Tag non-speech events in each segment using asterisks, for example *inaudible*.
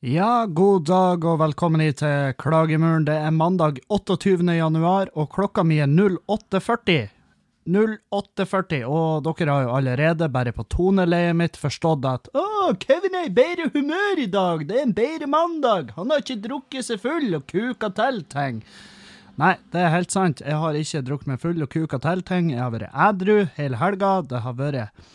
Ja, god dag og velkommen hit til Klagemuren. Det er mandag 28. januar, og klokka mi er 08.40. 08.40, og dere har jo allerede, bare på toneleiet mitt, forstått at å, Kevin er i bedre humør i dag, det er en bedre mandag, han har ikke drukket seg full og kuka til ting. Nei, det er helt sant, jeg har ikke drukket meg full og kuka til ting, jeg har vært edru hele helga, det har vært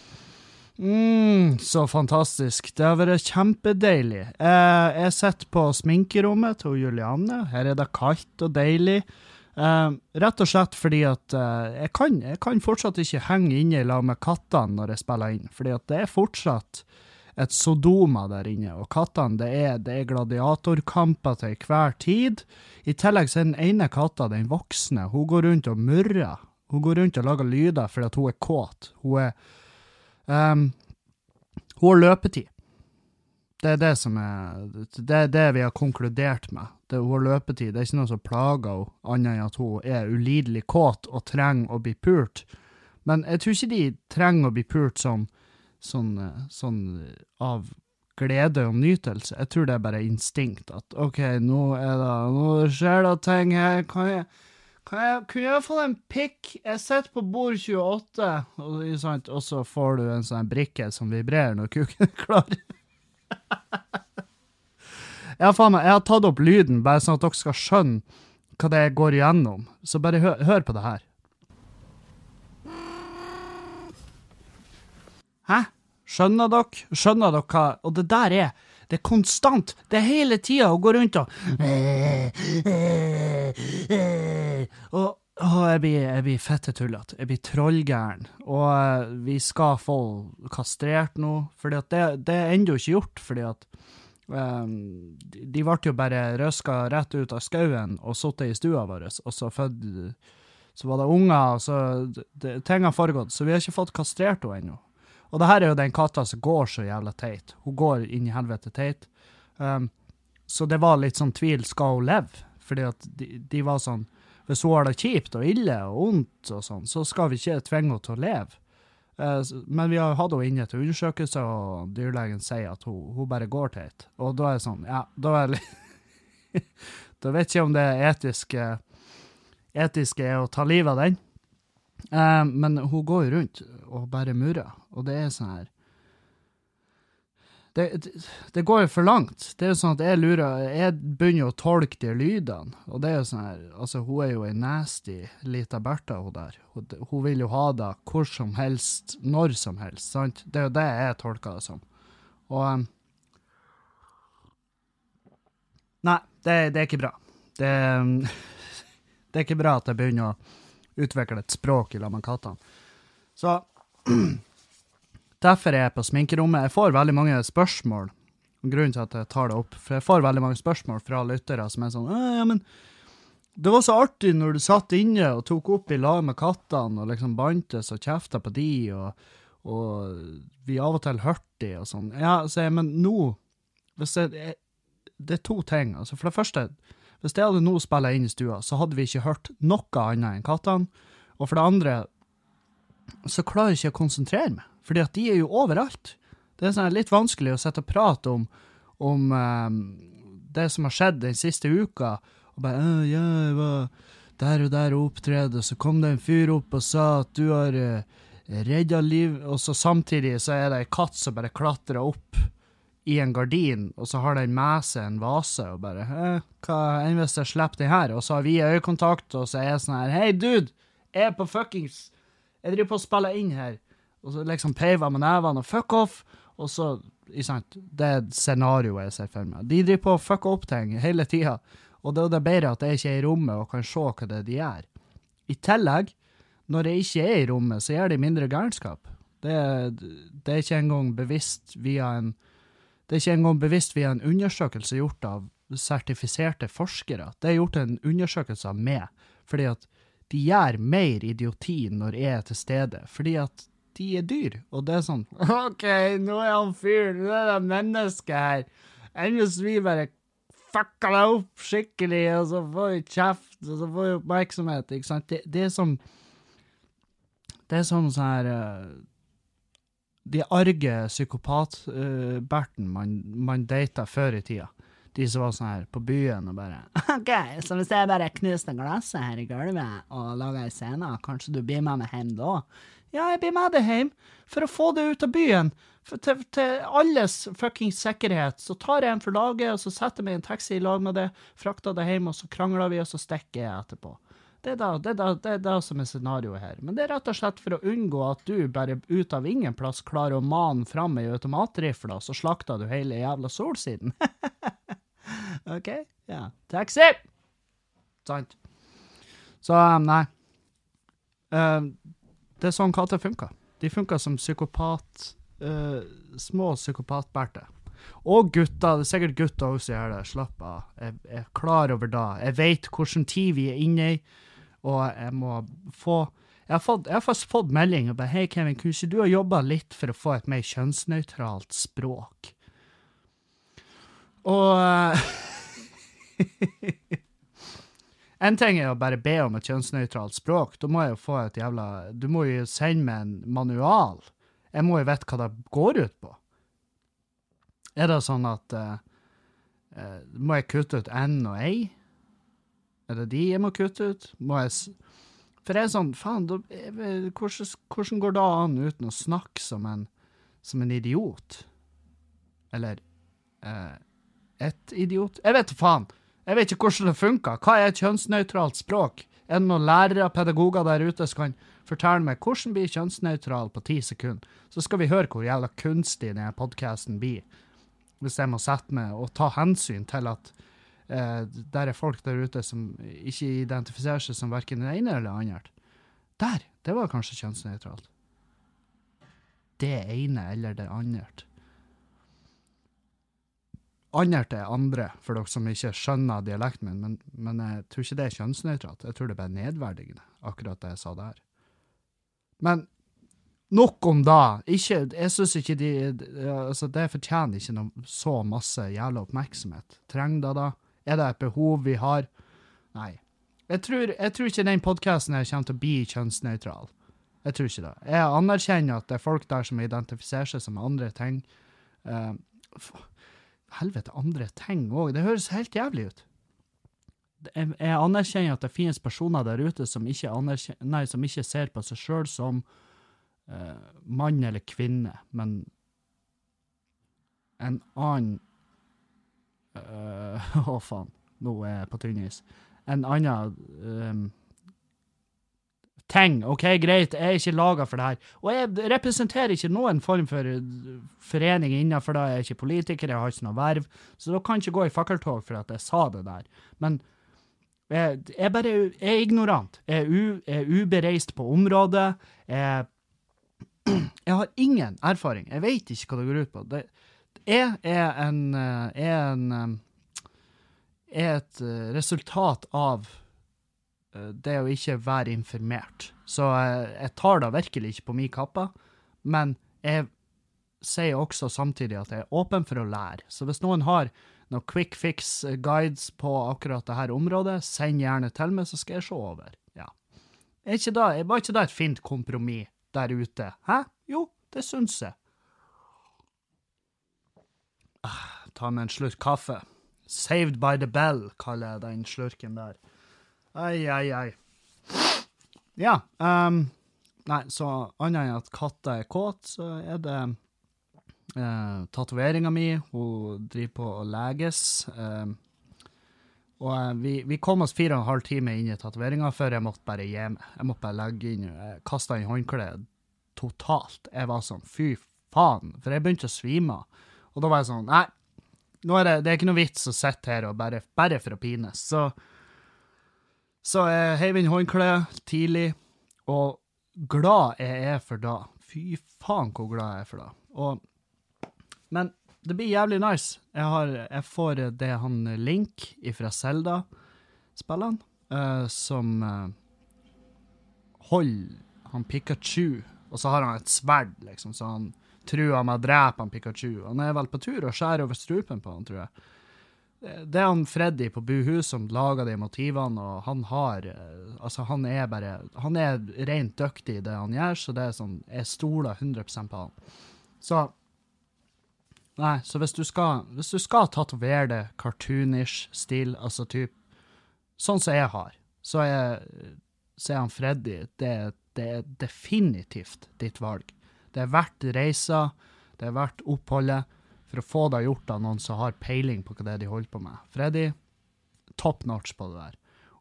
Mm, så fantastisk. Det har vært kjempedeilig. Eh, jeg sitter på sminkerommet til Julianne. Her er det kaldt og deilig. Eh, rett og slett fordi at eh, jeg, kan, jeg, kan, fortsatt ikke henge inne i lag med kattene når jeg spiller inn. Fordi at det er fortsatt et Sodoma der inne. Og kattene, det er, det er gladiatorkamper til hver tid. I tillegg så er den ene katta, den voksne, hun går rundt og murrer. Hun går rundt og lager lyder fordi at hun er kåt. Hun er Um, hun har løpetid. Det er det som er Det er det vi har konkludert med. Det, hun har løpetid. Det er ikke noe som plager henne, annet enn at hun er ulidelig kåt og trenger å bli pult. Men jeg tror ikke de trenger å bli pult sånn, sånn, sånn av glede og nytelse. Jeg tror det er bare instinkt. At OK, nå det Nå skjer det ting her. Kan jeg jeg, kunne jeg fått en pikk? Jeg sitter på bord 28, og, sant, og så får du en sånn brikke som vibrerer når kuken er klar. ja, faen meg, jeg har tatt opp lyden bare sånn at dere skal skjønne hva det går igjennom. Så bare hør, hør på det her. Hæ? Skjønner dere? Skjønner dere hva Og det der er det er konstant. Det er hele tida å gå rundt og Og og jeg blir, jeg blir fette tullete. Jeg blir trollgæren. Og uh, vi skal få kastrert nå, for det, det er ennå ikke gjort. fordi at um, De ble jo bare røska rett ut av skauen og sittet i stua vår, og så født Så var det unger, så Ting har foregått, så vi har ikke fått kastrert henne ennå. Og det her er jo den katta som går så jævla teit. Hun går inn i helvete teit. Um, så det var litt sånn tvil, skal hun leve? Fordi at de, de var sånn Hvis hun har det kjipt og ille og vondt og sånn, så skal vi ikke tvinge henne til å leve. Uh, men vi har hatt henne inne til undersøkelse, og dyrlegen sier at hun, hun bare går teit. Og da er det sånn, ja, da er *laughs* Da vet jeg ikke om det etiske etiske er å ta livet av den. Uh, men hun går jo rundt og bare murrer, og det er sånn her det, det, det, går jo for langt. Det er jo sånn at jeg lurer Jeg begynner å tolke de lydene, og det er jo sånn her Altså, hun er jo ei nasty lita Bertha, hun der. Hun, hun, vil jo ha det hvor som helst, når som helst, sant? Det er jo det jeg tolker det som. Og um, Nei, det, det, er ikke bra. Det, *laughs* det er ikke bra at jeg begynner å utvikle et språk i lag med kattene. Så *clears throat* Derfor er jeg på sminkerommet. Jeg får veldig mange spørsmål. Grunnen til at jeg tar det opp, for jeg får veldig mange spørsmål fra lyttere som er sånn ja, men det var så artig når du satt inne og tok opp i lag med kattene og liksom bantes og kjefta på de, og, og, vi av og til hørte de og sånn. Ja, så jeg, men nå hvis jeg, Det er to ting. Altså, for det første, hvis jeg hadde nå spilla inn i stua, så hadde vi ikke hørt noe annet enn kattene. Og for det andre, så klarer jeg ikke å konsentrere meg, fordi at de er jo overalt. Det er sånn litt vanskelig å sitte og prate om, om um, det som har skjedd den siste uka, og bare ja, jeg var der og der og opptredde, og så kom det en fyr opp og sa at du har uh, redda liv, og så samtidig så er det ei katt som bare klatrer opp i en gardin, og så har den med seg en vase, og bare hva enn hvis jeg slipper den her? Og så har vi øyekontakt, og så er jeg sånn her Hei, dude! Jeg er på fuckings jeg driver på å spille inn her, og så liksom peiver med nevene og fuck off, og så Det er scenarioet jeg ser for meg. De driver på å fucke opp ting hele tida, og da er det bedre at jeg ikke er i rommet og kan se hva det er de gjør. I tillegg, når jeg ikke er i rommet, så gjør de mindre gærenskap. Det, det, er ikke engang bevisst via en det er ikke engang bevisst via en undersøkelse gjort av sertifiserte forskere. Det er gjort en undersøkelse av meg, fordi at de gjør mer idioti når jeg er til stede, fordi at de er dyr. Og det er sånn *laughs* OK, nå er han fyren, nå er det mennesket her. Hvis vi bare fucker deg opp skikkelig, og så får vi kjeft, og så får vi oppmerksomhet, ikke sant? Det, det er som Det er som sånn her uh, De arge psykopat-Berten uh, man, man data før i tida. de som var sånn her på byen og bare *laughs* OK, så hvis jeg bare knuste glasset her i gulvet og lager ei scene, kanskje du blir med meg hjem da? Ja, jeg blir med deg hjem, for å få det ut av byen. For til, til alles fuckings sikkerhet, så tar jeg en for laget, og så setter jeg meg i en taxi i lag med det, frakter det hjem, og så krangler vi, og så stikker jeg etterpå. Det er, da, det, er da, det er da som er scenarioet her. Men det er rett og slett for å unngå at du bare ut av ingen plass klarer å mane fram ei automatrifle, og så slakter du hele jævla Solsiden. *laughs* OK? Ja. Taxi! Sant. Så, um, nei. Uh, det er sånn katter funker. De funker som psykopat uh, Små psykopatbærter. Og gutter. Det er sikkert gutter også gjør det. Slapp av. Jeg, jeg er klar over det. Jeg vet hvilken tid vi er inne i, og jeg må få jeg har, fått, jeg har faktisk fått melding og bare Hei, Kevin, kunne ikke du ha jobba litt for å få et mer kjønnsnøytralt språk? Og uh, *laughs* En ting er å bare be om et kjønnsnøytralt språk. Da må jeg jo få et jævla Du må jo sende meg en manual. Jeg må jo vite hva det går ut på. Er det sånn at uh, uh, Må jeg kutte ut N og ei? Er det de jeg må kutte ut? Må jeg For jeg er sånn Faen, da, hvordan, hvordan, går det an uten å snakke som en, som en idiot? Eller eh, et idiot? Jeg vet faen. Jeg vet ikke hvordan det funker. Hva er et kjønnsnøytralt språk? Er det noen lærere, pedagoger der ute som kan fortelle meg hvordan blir kjønnsnøytral på ti sekunder? Så skal vi høre hvor jævla kunstig denne podkasten blir, hvis jeg må sette meg og ta hensyn til at der er folk der ute som ikke identifiserer seg som verken det ene eller det andre. Der! Det var kanskje kjønnsnøytralt. Det ene eller det andre annet er andre, for dere som ikke skjønner dialekten min, men, men, jeg tror ikke det er kjønnsnøytralt. Jeg tror det er nedverdigende, akkurat det jeg sa der. Men nok om da. Ikke, jeg syns ikke de altså Det fortjener ikke noe, så masse jævla oppmerksomhet. Trenger det da? Er det et behov vi har? Nei. Jeg tror, jeg tror ikke den podkasten kommer til å bli kjønnsnøytral. Jeg tror ikke det. Jeg anerkjenner at det er folk der som identifiserer seg som andre ting. Uh, helvete andre ting òg. Det høres helt jævlig ut. Jeg, jeg, anerkjenner at det finnes personer der ute som ikke, nei, som ikke ser på seg sjøl som uh, mann eller kvinne, men en annen *laughs* Å, uh, oh, faen. Nå er jeg på tynn is. En annen um, ting. OK, greit, jeg er ikke laga for det her. Og jeg representerer ikke noen form for eh, forening innenfor det. Jeg er ikke politiker, jeg har ikke noe verv, så da kan jeg ikke gå i fakkeltog for at jeg sa det der. Men jeg, jeg bare er ignorant. Jeg er, u, jeg er ubereist på området. Jeg, *clears throat* jeg, har ingen erfaring. Jeg vet ikke hva det går ut på. Det, jeg er en, eh, er en eh, er et resultat av Eh, det å ikke være informert. Så jeg, tar det virkelig ikke på min kappe, men jeg sier også samtidig at jeg er åpen for å lære. Så hvis noen har noen quick fix eh, guides på akkurat dette området, send gjerne til meg, så skal jeg se over. Ja. Er ikke da, var ikke det et fint kompromiss der ute? Hæ? Jo, det syns jeg. Ta med en slurk kaffe. Saved by the bell, kaller jeg den slurken der. Ai, ai, ai. Ja. Um, nei, så annet enn at katta er kåt, så er det uh, tatoveringa mi. Hun driver på å leges. Uh, og uh, vi, vi, kom oss fire og en halv time inn i tatoveringa før jeg måtte bare gi meg. Jeg måtte bare legge inn Jeg kasta inn håndkleet totalt. Jeg var sånn fy faen. For jeg begynte å svime av. Og da var jeg sånn Nei, er det, det er ikke noe vits å sitte her og bare, bare for å pines. Så så jeg heiv inn håndkleet tidlig, og glad jeg er for da. Fy faen hvor glad jeg er for da. Og, men det blir jævlig nice. Jeg, har, jeg får det han Link fra Selda-spillene, uh, som uh, holder han Pikachu, og så har han et sverd, liksom, så han truer med å drepe han Pikachu. Han er vel på tur og skjærer over strupen på han, tror jeg det er han Freddy på Buhu som lager de motivene, og han har eh, Altså, han er bare Han er rent dyktig i det han gjør, så det er sånn Jeg stoler 100 på han. Så Nei, så hvis du skal, hvis du skal tatovere det cartoonish stil, altså typ Sånn som jeg har, så er, så er han Freddy det, det er definitivt ditt valg. Det er verdt reisa, det er verdt oppholdet, for å få det gjort av noen som har peiling på hva det er de holder på med. Freddy, top notch på det der.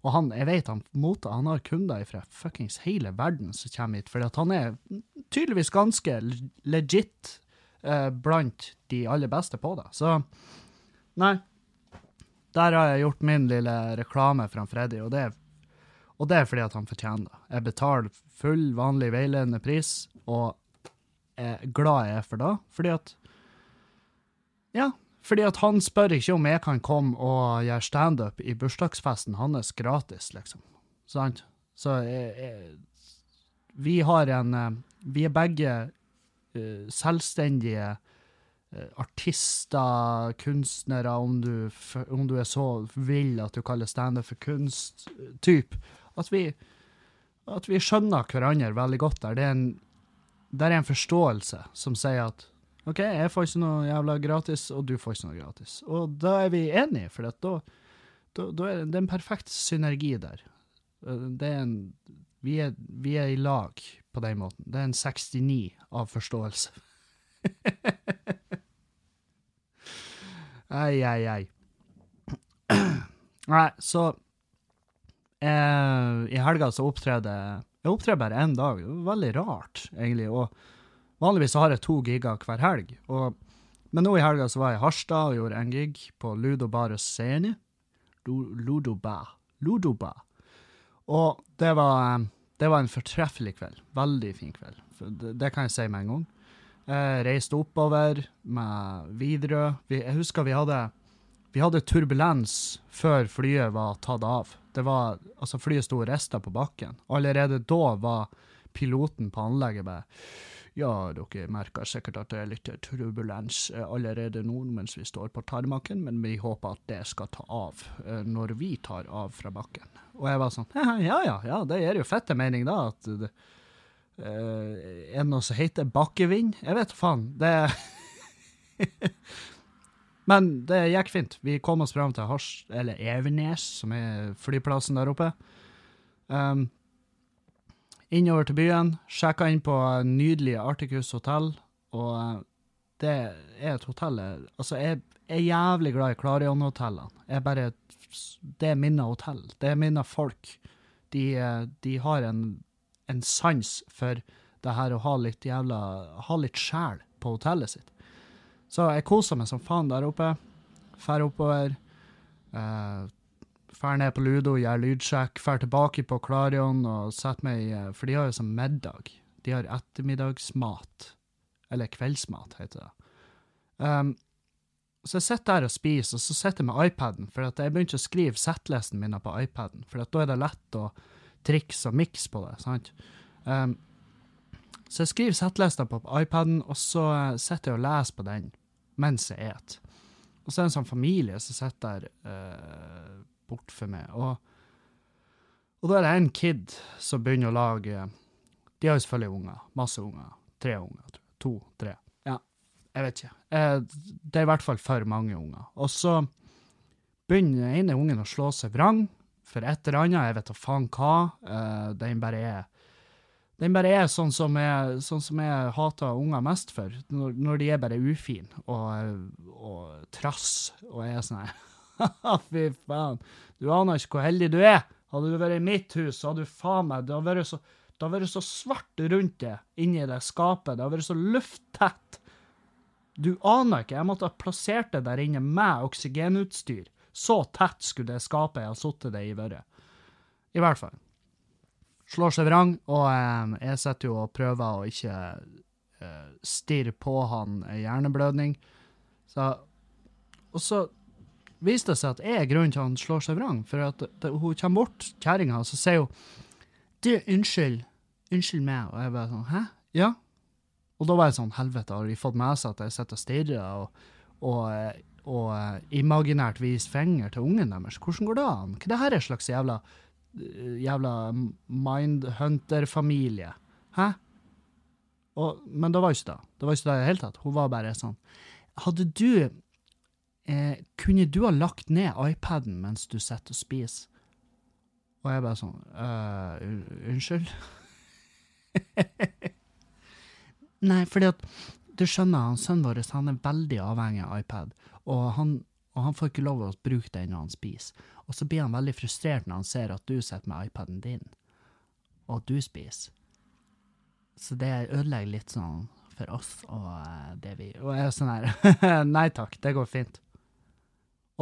Og han, jeg vet han mottar, han har kunder fra fuckings hele verden som kommer hit, fordi at han er tydeligvis ganske legit eh, blant de aller beste på det. Så nei, der har jeg gjort min lille reklame for han Freddy, og det, og det er fordi at han fortjener det. Jeg betaler full, vanlig veiledende pris, og er glad jeg er for det, fordi at Ja, fordi at han spør ikke om jeg kan komme og gjøre standup i bursdagsfesten hans gratis, liksom. Sant? Så jeg, jeg, vi har en eh, Vi er begge uh, selvstendige uh, artister, kunstnere, om du, om du, er så vill at du kaller standup for kunst, typ. At vi, at vi skjønner hverandre veldig godt der. Det er, en, det er en forståelse som sier at OK, jeg får ikke noe jævla gratis, og du får ikke noe gratis. Og da er vi enige, for da, da, da er det en perfekt synergi der. Eh, det er en, vi, er, vi er i lag på den måten. Det er en 69 av forståelse. ei, ei, ei. Nei, så eh, I helga så opptrer Jeg opptrer bare én dag. Det var veldig rart, egentlig. Og vanligvis har jeg to giger hver helg. Og, men nå i helga så var jeg i Harstad og gjorde en gig på Ludo Bar Scene. Ludo Bar. Ludo Bar. Og det var, det var en fortreffelig kveld. Veldig fin kveld. Det, det kan jeg si med en gang. Jeg reiste oppover med Widerøe. Jeg husker vi hadde, vi hadde turbulens før flyet var tatt av. Det var, altså Flyet sto og rista på bakken. Allerede da var piloten på anlegget bare ja, dere merker sikkert at det er litt turbulens allerede nå mens vi står på tarmaken, men vi håper at det skal ta av eh, når vi tar av fra bakken. Og jeg var sånn ja ja, ja, det gir jo fette mening, da. at det, Uh, er det noe som heter bakkevind? Jeg vet faen. Det Men det gikk fint. Vi kom oss fram til Hars, eller Evenes, som er flyplassen der oppe. Um, innover til byen. Sjekka inn på nydelige Articus hotell. Og uh, det er et hotell Altså, jeg er jævlig glad i Klarion-hotellene. Det er mine hotell. Det er mine folk. De, uh, de har en en sans for det her å ha litt jævla Ha litt sjel på hotellet sitt. Så jeg koser meg som faen der oppe. Drar oppover. Uh, ned på Ludo, gjør lydsjekk. Drar tilbake på Klarion og setter meg uh, For de har jo sånn middag. De har ettermiddagsmat. Eller kveldsmat, heter det. Um, så jeg sitter der og spiser, og så sitter jeg med iPaden, for jeg begynte å skrive settlisten min på iPaden, for da er det lett å triks og mikse på det. sant? Um, så jeg skriver settlista på iPaden, og så uh, sitter jeg og leser på den mens jeg et. Og så er det en sånn familie som sitter der uh, bort for meg. Og, og da er det en kid som begynner å lage De har jo selvfølgelig unger. Masse unger. Tre unger, tror jeg. To, tre. Ja, jeg vet ikke. Uh, det er i hvert fall for mange unger. Og så begynner den ene ungen å slå seg vrang for et eller annet, jeg vet da faen hva. Uh, den bare er den bare er sånn som jeg, sånn som jeg hater unger mest for, når, når de er bare ufine og, og trass, og er sånn *laughs* Fy faen, du aner ikke hvor heldig du er. Hadde du vært i mitt hus, hadde du faen meg Det hadde vært så, det hadde vært så svart rundt det inni det skapet. Det hadde vært så lufttett. Du aner ikke. Jeg måtte ha plassert det der inne med oksygenutstyr. Så tett skulle det skapet jeg har sittet det i, vært. I hvert fall. Slår seg vrang, og eh, jeg sitter jo og prøver å ikke eh, stirre på han hjerneblødning. Så, og så viste det seg at jeg er grunnen til at han slår seg vrang. For at det, hun kommer bort, kjerringa, og så sier hun Du, unnskyld. Unnskyld meg. Og jeg bare sånn Hæ? Ja? Og da var jeg sånn Helvete, har de fått med seg at jeg sitter og stirrer? og, og eh, og uh, imaginært viser finger til ungen deres. Hvordan går det an? Hva det her er slags jævla, jævla mindhunter-familie? Hæ? Og, men det var ikke det. Det var ikke det i det hele tatt. Hun var bare sånn hadde du eh, Kunne du ha lagt ned iPaden mens du sitter og spiser? Og jeg bare sånn «Øh, Unnskyld? *laughs* Nei, fordi at du skjønner, han sønnen vår han er veldig avhengig av iPad, og han, og han får ikke lov å bruke den når han spiser. Og så blir han veldig frustrert når han ser at du sitter med iPaden din, og at du spiser. Så det ødelegger litt sånn for oss og eh, det vi Og jeg er sånn her *laughs* Nei takk, det går fint.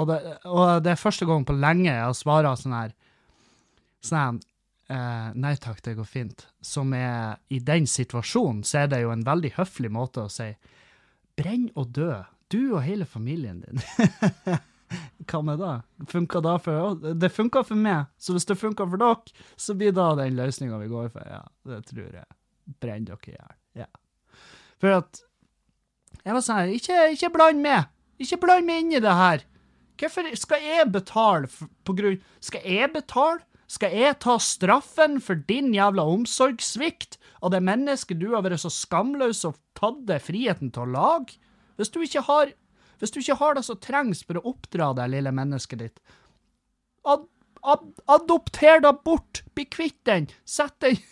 Og det, og det er første gang på lenge jeg svara sånn her Sånn her eh, Nei takk, det går fint. Som er I den situasjonen så er det jo en veldig høflig måte å si Brenn og dø. Du og hele familien din. *laughs* Hva med det? Funka det for Det funka for meg, så hvis det funka for dere, så blir da den løsninga vi går for. Ja, det tror jeg. Brenn dere i hjel. Ja. For at Jeg var sånn ikke, ikke bland meg! Ikke bland meg inn i det her! Hvorfor skal jeg betale på grunn Skal jeg betale? Skal jeg ta straffen for din jævla omsorgssvikt av det mennesket du har vært så skamløs og tatt deg friheten til å lage? Hvis du ikke har du ikke har det som trengs for å oppdra deg, lille mennesket ditt, ad, ad, adopter det bort! Bli kvitt den! Sett den *laughs*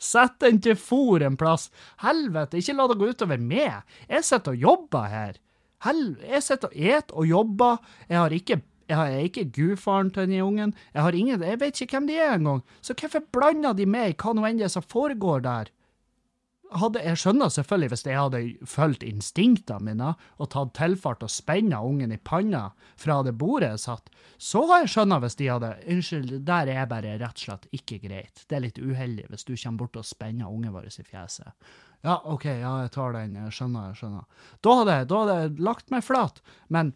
Sett den til fôr en plass. Helvete, ikke la det gå utover meg. Jeg sitter og jobber her. Hel jeg sitter og et og jobber. Jeg har ikke jeg er ikke gudfaren til denne ungen. Jeg ingen, jeg vet ikke hvem de er engang. Så hvorfor blander de meg i hva nå enn det som foregår der? Hadde, jeg skjønner selvfølgelig hvis jeg hadde fulgt instinktene mine og tatt tilfart og spenna ungen i panna fra det bordet jeg satt, så har jeg skjønnet hvis de hadde Unnskyld, der er bare rett og slett ikke greit. Det er litt uheldig hvis du kommer bort og spenner ungen vår i fjeset. Ja, OK, ja, jeg tar den. Jeg skjønner, jeg skjønner. Da hadde, da hadde jeg lagt meg flat. Men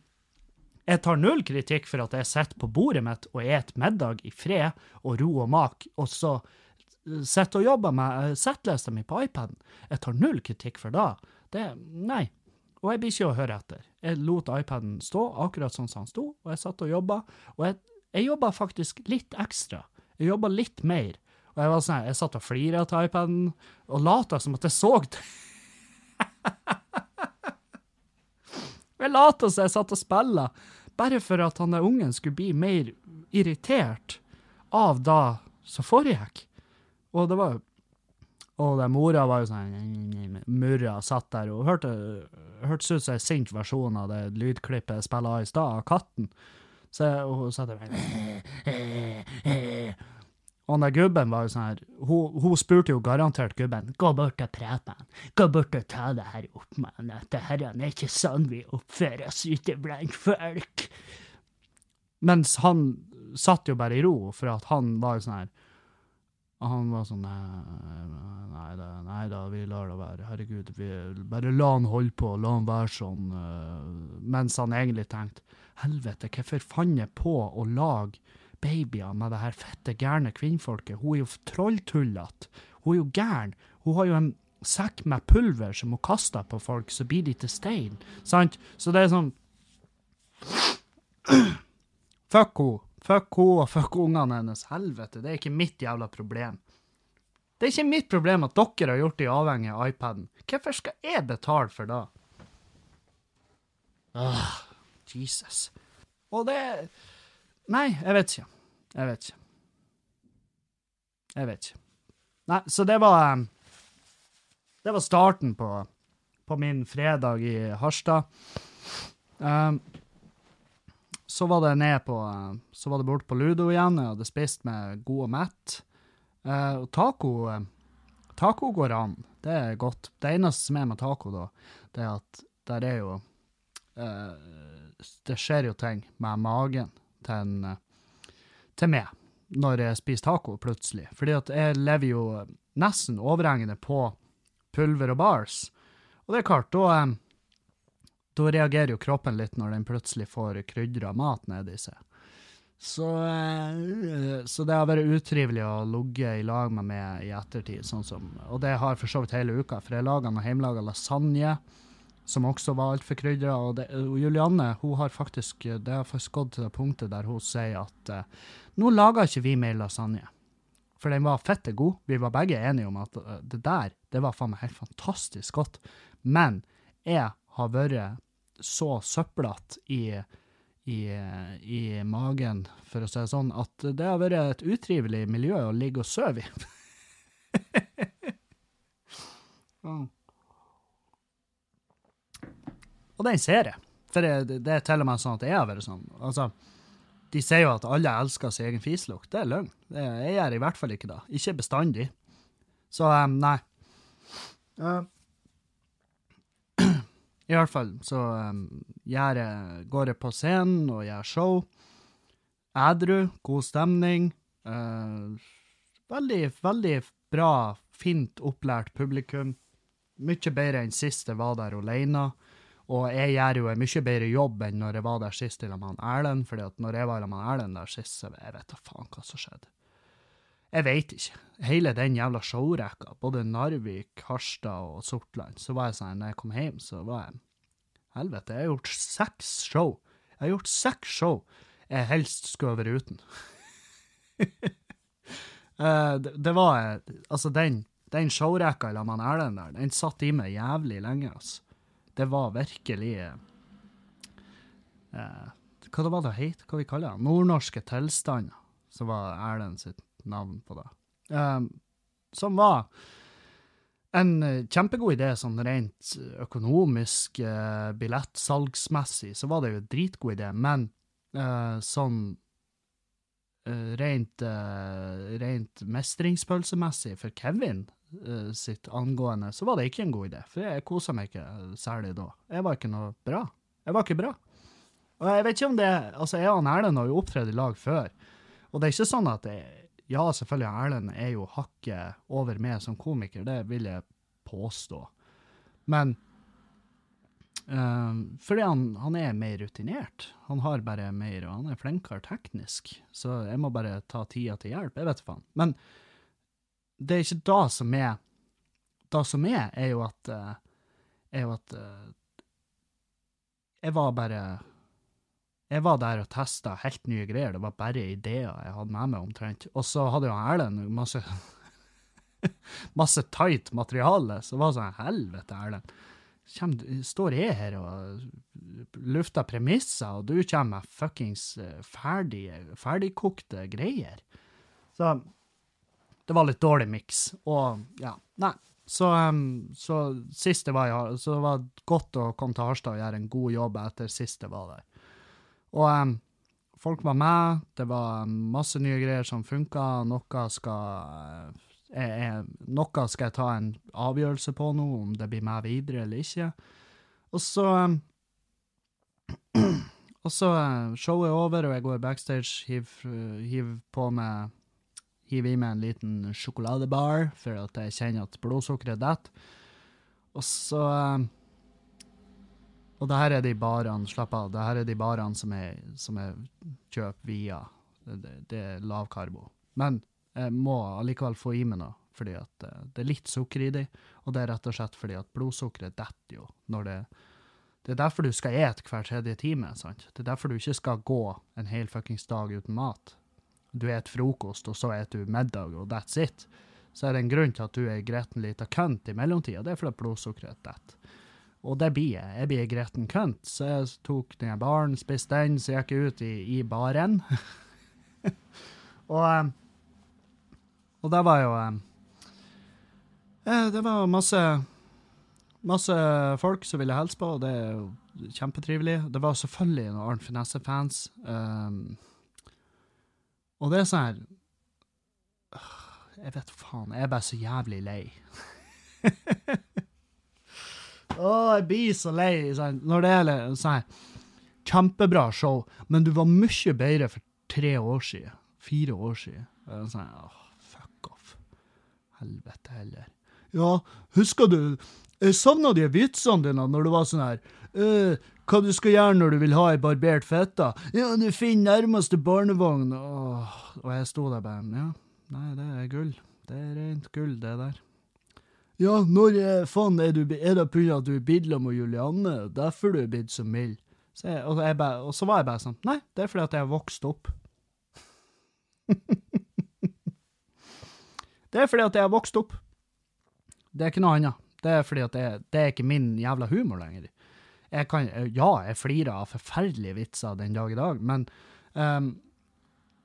jeg tar null kritikk for at jeg sitter på bordet mitt og et middag i fred og ro og mak, og så sitter og jobber med uh, settlista mi på iPaden. Jeg tar null kritikk for det. Det, nei. Og jeg blir ikke å høre etter. Jeg lot iPaden stå akkurat sånn som den sto, og jeg satt og jobba. Og jeg, jeg jobba faktisk litt ekstra. Jeg jobba litt mer. Og jeg var sånn, jeg satt og flira til iPaden, og lata som at jeg så det. *laughs* Jeg lata som jeg satt og spilla, bare for at han der ungen skulle bli mer irritert av det som foregikk. Og det var jo Og den mora var jo sånn Murra satt der og hørte hørtes ut som en sint versjon av det lydklippet jeg spilla i stad, av katten. Så jeg, og hun satt der Og den gubben var jo sånn her hun, hun spurte jo garantert gubben gå bort og prate med han. Gå bort og ta det her opp med han. Det her er ikke sånn vi oppfører oss ute blant folk. Mens han satt jo bare i ro, for at han var jo sånn her Han var sånn Nei, da, nei da, vi lar det være. Herregud, vi, bare la han holde på, la han være sånn. øh, mens han egentlig tenkte Helvete, hvorfor fant jeg på å lage babyer med det her fette gærne kvinnfolket? Hun er jo trolltullete. Hun er jo gæren. Hun har jo en sekk med pulver som hun kaster på folk, så blir de til stein. Sant? Så det er sånn *clears throat* Fuck henne. Fuck henne og fuck ungene hennes. Helvete, det er ikke mitt jævla problem. Det er ikke mitt problem at dere har gjort de avhengig av iPaden. Hvorfor skal jeg betale for det? Åh, Jesus. Og det Nei, jeg vet ikke. Jeg vet ikke. Jeg vet ikke. Nei, så det var um, Det var starten på, på min fredag i Harstad. Um, så var det ned på uh, Så var det bort på Ludo igjen. Jeg hadde spist med god og mett. Uh, og taco uh, Taco går an. Det er godt. Det eneste som er med taco, da, det er at der er jo uh, Det skjer jo ting med magen til, en, uh, til meg når jeg spiser taco, plutselig. Fordi at jeg lever jo nesten overhengende på pulver og bars. Og det er klart, da da reagerer jo kroppen litt når den plutselig får krydra mat nedi seg. Så, eh, så det har vært utrivelig å ligge i lag med meg i ettertid, sånn som, og det har for så vidt hele uka, for jeg laga noe hjemmelaga lasagne, som også var altfor krydra, og, og Julianne hun har faktisk, det har faktisk gått til det punktet der hun sier at eh, nå lager ikke vi mer lasagne. For den var fette god. Vi var begge enige om at eh, det der, det var faen meg helt fantastisk godt. Men jeg har vært så søplete i, i, i magen, for å si det sånn, at det har vært et utrivelig miljø å ligge og sove i. *laughs* Mm. Og den ser jeg. For det, det er til og med sånn at jeg har vært sånn. Altså, de sier jo at alle elsker sin egen fislukt. Det er løgn. Jeg gjør i hvert fall ikke det. Ikke bestandig. Så um, nei. Uh, I hvert fall så um, jeg, går jeg på scenen og gjør show. Ædru, god stemning. Uh, veldig, veldig bra, fint opplært publikum. Mye bedre enn sist jeg var der alene. Og jeg gjør jo en mye bedre jobb enn når jeg var der sist sammen med Erlend, fordi at når jeg var med Erlend der sist, så jeg vet da faen hva som skjedde. Jeg veit ikke. Hele den jævla showrekka, både Narvik, Harstad og Sortland, så var jeg sånn, når jeg kom hjem, så var jeg Helvete, jeg har gjort seks show. Jeg har gjort seks show jeg helst skulle vært uten. uh, *laughs* det, det, var Altså, den, den showrekka i lag med Erlend der, den satt i meg jævlig lenge, altså. Det var virkelig eh, eh, Hva det var det het? Hva vi kaller det? Nordnorske tilstander, som var Erlend sitt navn på det. Um, som var en eh, kjempegod idé sånn rent økonomisk, uh, billettsalgsmessig, så var det jo en dritgod idé, men uh, sånn uh, rent, rent mestringspølsemessig for Kevin uh, sitt angående, så var det ikke en god idé. For jeg kosa meg ikke særlig da. Jeg var ikke noe bra. Jeg var ikke bra. Og jeg vet ikke om det Altså, jeg og Erlend har jo opptredd i lag før. Og det er ikke sånn at jeg, Ja, selvfølgelig, Erlend er jo hakket over meg som komiker, det vil jeg påstå. Men um, fordi han, han, er mer rutinert. Han har bare mer, og han er flinkere teknisk. Så jeg må bare ta tida til hjelp. Jeg vet faen. Men det er ikke da som er Det som er, er jo at eh, er jo at eh, Jeg var bare Jeg var der og testa helt nye greier. Det var bare ideer jeg hadde med meg, omtrent. Og så hadde jo Erlend masse *laughs* masse tight materiale, så det var sånn Helvete, Erlend. står jeg her og lufter premisser, og du kommer med fuckings eh, ferdige, ferdigkokte greier? Så det var litt dårlig miks. Og ja, nei. Så, um, så sist det var i så det var godt å komme til Harstad og gjøre en god jobb etter sist det var der. Og um, folk var med, det var masse nye greier som funka, noe skal jeg, eh, jeg, Noe skal jeg ta en avgjørelse på nå, om det blir med videre eller ikke. Og så *clears throat* Og så uh, showet er over, og jeg går backstage, hiver hiv på meg hiver i meg en liten sjokoladebar for at jeg kjenner at blodsukkeret detter. Og så eh, Og det her er de barene, slapp av, det her er de barene som jeg, som jeg kjøper via. Det, det, er lavkarbo. Men jeg må allikevel få i meg noe, fordi at eh, det er litt sukker i de, og det er rett og slett fordi at blodsukkeret detter jo når det det er derfor du skal ete hver tredje time. sant? Det er derfor du ikke skal gå en hel fuckings dag uten mat du et frokost, og så et du middag, og that's it, så er det en grunn til at du er gretten lita kønt i mellomtida. Det er fordi blodsukkeret detter. Og det blir jeg. Jeg blir gretten kønt. Så jeg tok den baren, spiste den, så gikk jeg ut i, i baren. *laughs* og, eh, og det var jo eh, eh, Det var masse masse folk som ville hilse på, og det er jo kjempetrivelig. Det var selvfølgelig noen Arnt Finesse-fans. Um, og det er sånn her Jeg vet faen, jeg er bare så jævlig lei. *laughs* Å, jeg blir så lei sånn, når det er sånn Kjempebra show, men du var mye bedre for tre år siden. Fire år siden. Sånn, åh, fuck off. Helvete heller. Ja, husker du Jeg savna de vitsene dine når du var sånn her uh, hva du skal gjøre når du vil ha ei barbert fitte? Ja, du finner nærmeste barnevogn. Åh, og jeg sto der bare Ja, nei, det er gull. Det er rent gull, det der. Ja, når faen er, du, er det pga. at du er bidla med Julianne, derfor du er blitt så mild? Så jeg, og, jeg bare, og, så var jeg bare sånn Nei, det er fordi at jeg har vokst opp. *laughs* det er fordi at jeg har vokst opp. Det er ikke noe annet. Det er fordi at jeg, det er ikke min jævla humor lenger. Jeg kan, ja, jeg flirer av forferdelige vitser den dag i dag, men um,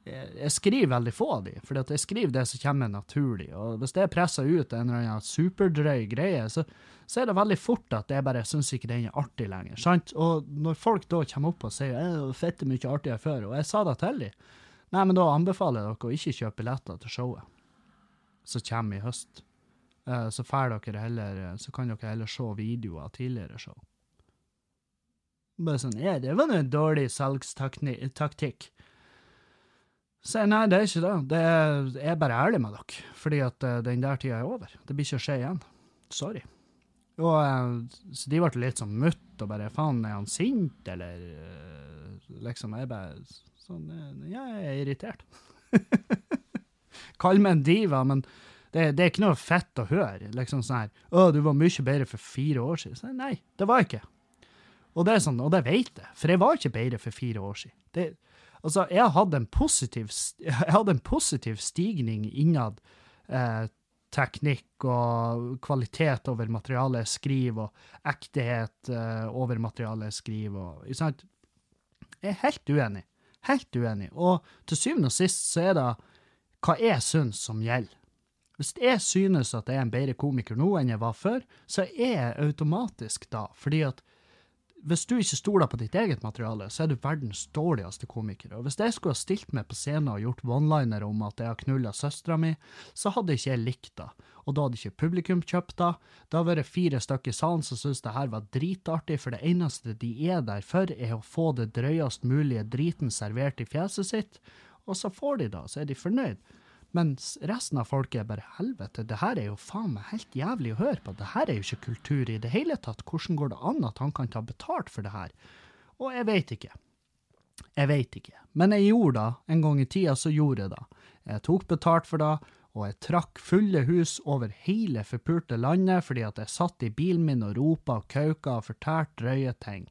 jeg, skriver veldig få av de, at jeg skriver det som kommer naturlig. Og hvis det er pressa ut en eller annen superdrøy greie, så, så, er det veldig fort at jeg bare syns ikke den er artig lenger. sant? Og når folk da kommer opp og sier det var fette mye artigere før, og jeg sa det til dem, nei, men da anbefaler jeg dere å ikke kjøpe billetter til showet som kommer i høst. Uh, så dere heller, så kan dere heller se videoer av tidligere show. Bare sånn Ja, det var en dårlig salgstaktikk. Så nei, det er ikke det. det er, jeg er bare ærlig med dere, fordi at uh, den der tida er over. Det blir ikke å skje igjen. Sorry. Og uh, Så de ble litt sånn mutt og bare faen, er han sint, eller uh, liksom Jeg bare sånn Ja, jeg er irritert. *laughs* Kall meg en diva, men det, det, er ikke noe fett å høre. Liksom sånn her 'Å, du var mye bedre for fire år siden.' Så, nei, det var jeg ikke. Og det er sånn, og det vet jeg, for jeg var ikke bedre for fire år siden. Det, altså, jeg hadde en positiv, *laughs* hadde en positiv stigning innad eh, teknikk og kvalitet over materialet jeg skriver, og ekthet eh, over materialet jeg skriver. Og, sant? Jeg er helt uenig. Helt uenig. Og til syvende og sist så er det hva jeg syns som gjelder. Hvis jeg synes at jeg er en bedre komiker nå enn jeg var før, så er jeg automatisk da, fordi at hvis du ikke stoler på ditt eget materiale, så er du verdens dårligste komiker. Og hvis jeg skulle ha stilt meg på scenen og gjort one-liner om at jeg har knulla søstera mi, så hadde ikke jeg likt det. Og da hadde ikke publikum kjøpt det. Det har vært fire stykker i salen som syntes det her var dritartig, for det eneste de er der for, er å få det drøyest mulige driten servert i fjeset sitt, og så får de det, så er de fornøyd. Mens resten av folket bare helvete, det her er jo faen meg helt jævlig å høre på. Det her er jo ikke kultur i det hele tatt. Hvordan går det an at han kan ta betalt for det her? Og jeg veit ikke. Jeg veit ikke. Men jeg gjorde det. En gang i tida så gjorde jeg det. Jeg tok betalt for det, og jeg trakk fulle hus over hele forpulte landet fordi at jeg satt i bilen min og ropa og kauka og fortalte drøye ting.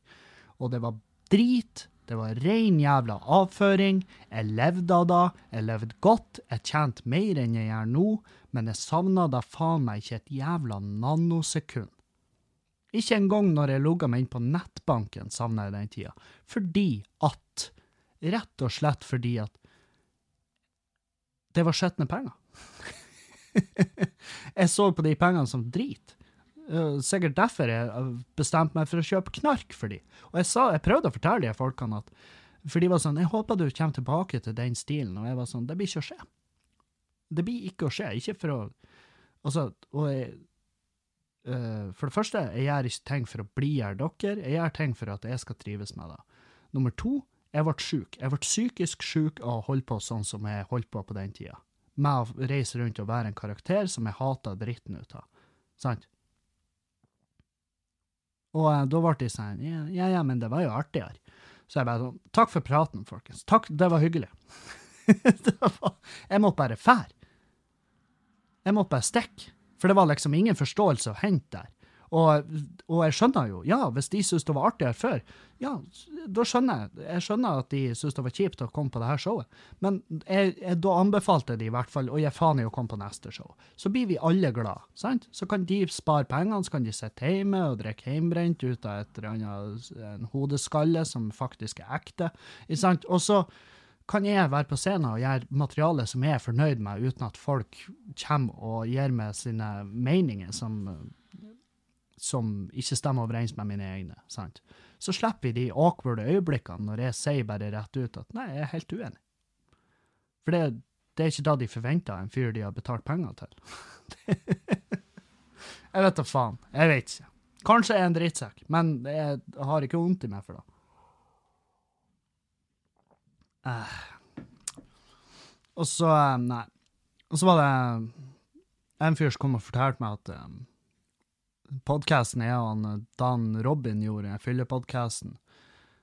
Og det var drit det var rein jævla avføring. Jeg levde av det. Jeg levde godt. Jeg tjente mer enn jeg gjør nå, men jeg savna da faen meg ikke et jævla nanosekund. Ikke engang når jeg logga meg inn på nettbanken, savna jeg den tida. Fordi at Rett og slett fordi at det var skitne penger. *laughs* jeg så på de pengene som drit. Uh, sikkert derfor jeg bestemte meg for å kjøpe knark for dem. Og jeg, sa, jeg prøvde å fortelle de folkene at For de var sånn 'Jeg håper du kommer tilbake til den stilen.' Og jeg var sånn 'Det blir ikke å skje'. Det blir ikke å skje. Ikke for å Altså, og jeg uh, For det første, jeg gjør ikke ting for å blidgjøre dere, jeg gjør ting for at jeg skal trives med det. Nummer to, jeg ble syk. Jeg ble psykisk syk av å holde på sånn som jeg holdt på på den tida. Med å reise rundt og være en karakter som jeg hata dritten ut av. Sant? Og uh, da ble de sånn ja, ja, men det var jo artigere. Så jeg bare sånn Takk for praten, folkens. Takk, det var hyggelig. *laughs* det var, jeg måtte bare fære. Jeg måtte bare stikke. For det var liksom ingen forståelse å hente der. Og, og, jeg skjønner jo, ja, hvis de syntes det var artigere før, ja, da skjønner jeg. Jeg skjønner at de syntes det var kjipt å komme på det her showet. Men jeg, jeg, da anbefalte de i hvert fall å gi faen i å komme på neste show. Så blir vi alle glad, sant? Så kan de spare pengene, så kan de sitte hjemme og drikke hjemmebrent ut av et eller annet, en hodeskalle som faktisk er ekte, ikke sant? Og så kan jeg være på scenen og gjøre materiale som jeg er fornøyd med, uten at folk kommer og gir meg sine meninger som som ikke stemmer overens med mine egne. sant? Så slipper vi de awkward øyeblikkene når jeg sier bare rett ut at nei, jeg er helt uenig. For det, det er ikke da de forventer en fyr de har betalt penger til. *laughs* jeg vet da faen. Jeg vet ikke. Kanskje jeg er en drittsekk, men jeg har ikke vondt i meg for det. Uh. Og så eh, Nei. Og så var det en fyr som kom og fortalte meg at um, podkasten er han eh, Dan Robin gjorde, fyllepodkasten.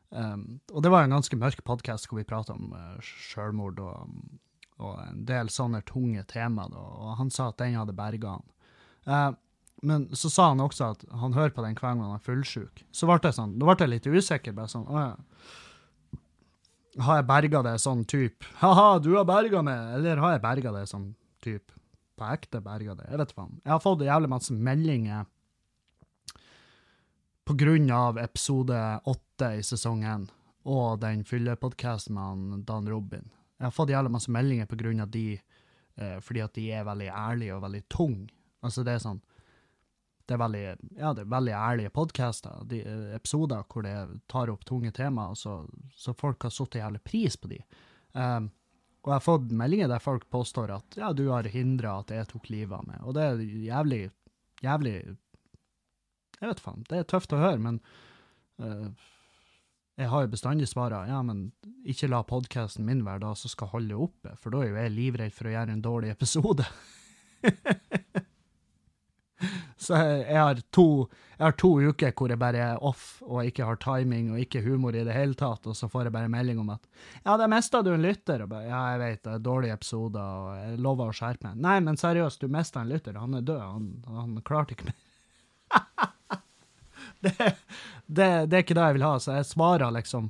Um, og det var en ganske mørk podkast hvor vi prata om uh, selvmord og, og, en del sånne tunge tema, da, og han sa at den hadde berga han. Uh, men så sa han også at han hører på den hver gang han er fullsjuk. Så ble jeg sånn, da ble jeg litt usikker. bare sånn, ja. Har jeg berga det sånn type Ha-ha, du har berga meg! Eller har jeg berga det sånn type på ekte berga det? Jeg vet faen. Jeg har fått jævlig masse meldinger på grunn av episode åtte i sesong én og den fyllepodkasten med Dan Robin. Jeg har fått jævlig masse meldinger på grunn av de, eh, fordi at de er veldig ærlige og veldig tunge. Altså, det er sånn Det er veldig, ja, det er veldig ærlige podkaster, episoder hvor det tar opp tunge temaer, så, så folk har satt jævlig pris på de. Um, og jeg har fått meldinger der folk påstår at ja, du har hindra at jeg tok livet av meg, og det er jævlig, jævlig Jeg vet faen, det er tøft å høre, men uh, jeg har jo bestandig svara ja, men ikke la podkasten min være da som skal holde oppe, for da er jo jeg livredd for å gjøre en dårlig episode. *laughs* så jeg, jeg, har to, jeg har to uker hvor jeg bare er off og ikke har timing og ikke humor i det hele tatt, og så får jeg bare melding om at ja, det mista du en lytter. Og bare, ja, jeg vet, det er dårlige episoder, og jeg lover å skjerpe meg. Nei, men seriøst, du mista en lytter. Han er død. Han, han klarte ikke mer. Det, det, er ikke det jeg vil ha. Så jeg svarer liksom